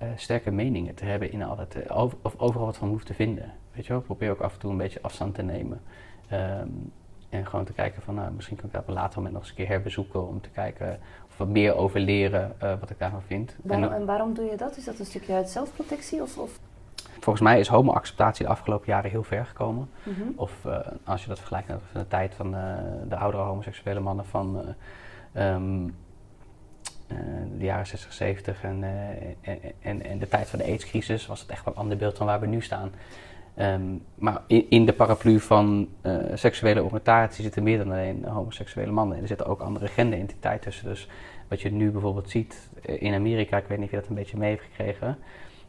Speaker 2: uh, sterke meningen te hebben in altijd, over, of overal wat van hoeft te vinden. Weet je wel, ik probeer ook af en toe een beetje afstand te nemen. Um, en gewoon te kijken van, nou, misschien kan ik dat op een later moment nog eens een keer herbezoeken om te kijken of wat meer over leren wat ik daarvan vind.
Speaker 1: Waarom, en, en, waarom doe je dat? Is dat een stukje uit zelfprotectie? Of, of?
Speaker 2: Volgens mij is homo-acceptatie de afgelopen jaren heel ver gekomen.
Speaker 1: Mm -hmm.
Speaker 2: Of uh, als je dat vergelijkt met de tijd van uh, de oudere homoseksuele mannen van um, de jaren 60, 70 en, en, en, en de tijd van de AIDS-crisis, was het echt wel een ander beeld dan waar we nu staan. Um, maar in, in, de paraplu van uh, seksuele oriëntatie zitten meer dan alleen homoseksuele mannen. En er zitten ook andere genderidentiteiten tussen. Dus wat je nu bijvoorbeeld ziet in Amerika, ik weet niet of je dat een beetje mee heeft gekregen.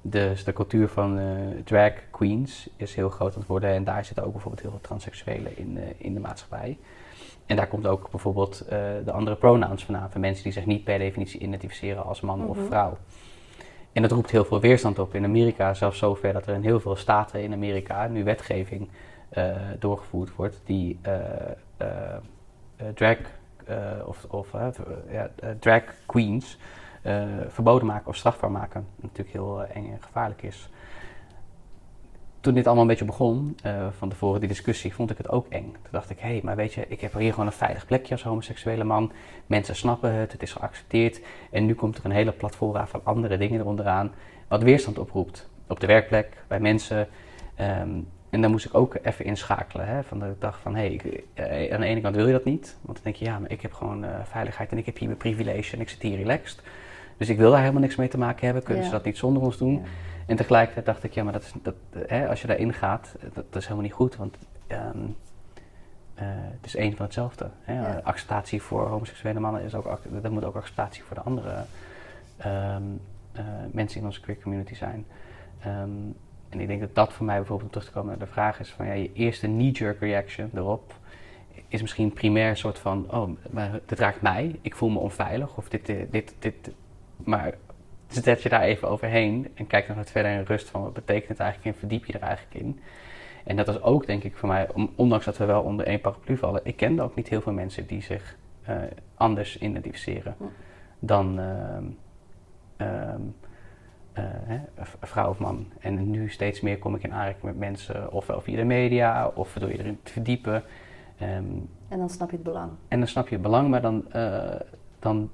Speaker 2: Dus de cultuur van uh, drag queens is heel groot aan het worden. En daar zitten ook bijvoorbeeld heel veel transseksuelen in, uh, in de maatschappij. En daar komt ook bijvoorbeeld uh, de andere pronouns vandaan. Van mensen die zich niet per definitie identificeren als man mm -hmm. of vrouw. En dat roept heel veel weerstand op in Amerika, zelfs zover dat er in heel veel staten in Amerika nu wetgeving doorgevoerd wordt die drag, of, of ja, drag queens verboden maken of strafbaar maken. Natuurlijk heel eng en gevaarlijk is. toen dit allemaal een beetje begon, uh, van tevoren die discussie, vond ik het ook eng. Toen dacht ik, hé, hey, maar weet je, ik heb hier gewoon een veilig plekje als homoseksuele man. Mensen snappen het, het is geaccepteerd. En nu komt er een hele platform van andere dingen eronderaan, wat weerstand oproept. Op de werkplek, bij mensen. Ehm, en dan moest ik ook even inschakelen. Hè, van de dag van, hé, hey, eh, aan de ene kant wil je dat niet. Want dan denk je, ja, maar ik heb gewoon veiligheid en ik heb hier mijn privilege en ik zit hier relaxed. Dus ik wil daar helemaal niks mee te maken hebben. Kunnen ze dat niet zonder ons doen? En tegelijkertijd dacht ik, ja, maar dat is, dat, hè, als je daarin gaat, dat, dat, is helemaal niet goed. Want um, uh, het is één van hetzelfde. Hè. Acceptatie voor homoseksuele mannen is ook, dat moet ook acceptatie voor de andere um, uh, mensen in onze queer community zijn. Um, en ik denk dat dat voor mij bijvoorbeeld, om terug te komen naar de vraag is van ja, je eerste knee-jerk reaction erop is misschien primair een soort van, oh, maar dit raakt mij, ik voel me onveilig of dit, dit, dit, dit maar zet je daar even overheen en kijk nog wat verder in rust van wat betekent het eigenlijk en verdiep je er eigenlijk in. En dat was ook denk ik voor mij, ondanks dat we wel onder één paraplu vallen, ik kende ook niet heel veel mensen die zich uh, anders identificeren dan uh, uh, vrouw of man. En nu steeds meer kom ik in aanraking met mensen, ofwel via de media, of door je erin te verdiepen.
Speaker 1: Um, en dan snap je het belang.
Speaker 2: En dan snap je het belang, maar dan, dan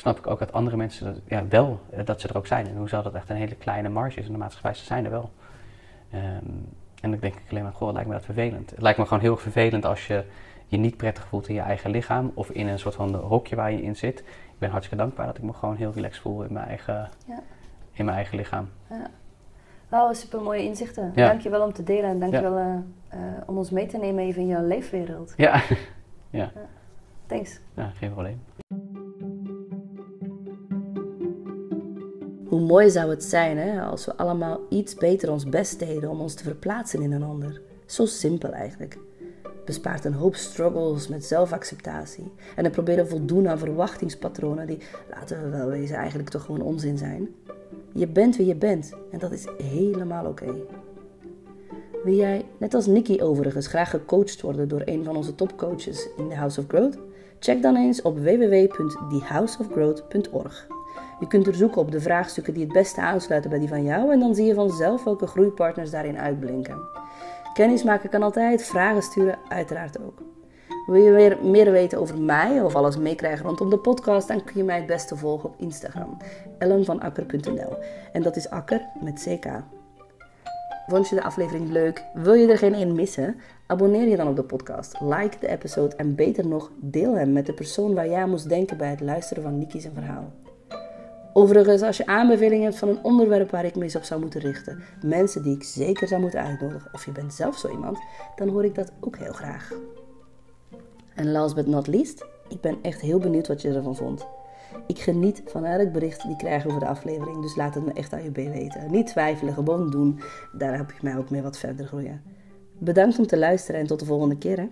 Speaker 2: snap ik ook dat andere mensen dat, ja, wel eh, dat ze er ook zijn. En hoewel dat echt een hele kleine marge is in de maatschappij, ze zijn er wel. Um, en dan denk ik alleen maar, goh, lijkt me dat vervelend. Het lijkt me gewoon heel erg vervelend als je je niet prettig voelt in je eigen lichaam of in een soort van hokje waar je in zit. Ik ben hartstikke dankbaar dat ik me gewoon heel relaxed voel in mijn eigen, ja. in mijn eigen lichaam. Ja.
Speaker 1: Wauw, super mooie inzichten. Ja. Dank je wel om te delen en dank je wel uh, uh, om ons mee te nemen even in jouw leefwereld.
Speaker 2: Ja. <laughs> ja.
Speaker 1: Thanks.
Speaker 2: Ja, geen probleem.
Speaker 1: Hoe mooi zou het zijn hè, als we allemaal iets beter ons best deden om ons te verplaatsen in een ander. Zo simpel eigenlijk. Bespaart een hoop struggles met zelfacceptatie. En dan proberen voldoen aan verwachtingspatronen die, laten we wel wezen, eigenlijk toch gewoon onzin zijn. Je bent wie je bent en dat is helemaal oké. Wil jij, net als Nikki overigens, graag gecoacht worden door een van onze topcoaches in de House of Growth? Check dan eens op www.thehouseofgrowth.org. Je kunt er zoeken op de vraagstukken die het beste aansluiten bij die van jou en dan zie je vanzelf welke groeipartners daarin uitblinken. Kennis maken kan altijd, vragen sturen uiteraard ook. Wil je weer meer weten over mij of alles meekrijgen rondom de podcast, dan kun je mij het beste volgen op Instagram, ellenvanakker.nl. En dat is akker met ck. Vond je de aflevering leuk? Wil je er geen één missen? Abonneer je dan op de podcast, like de episode en beter nog, deel hem met de persoon waar jij moest denken bij het luisteren van Niki's verhaal. Overigens, als je aanbevelingen hebt van een onderwerp waar ik me eens op zou moeten richten, mensen die ik zeker zou moeten uitnodigen, of je bent zelf zo iemand, dan hoor ik dat ook heel graag. En last but not least, ik ben echt heel benieuwd wat je ervan vond. Ik geniet van elk bericht die ik krijg over de aflevering, dus laat het me echt aan je weten. Niet twijfelen, gewoon doen. Daar help je mij ook mee wat verder groeien. Bedankt om te luisteren en tot de volgende keer. Hè?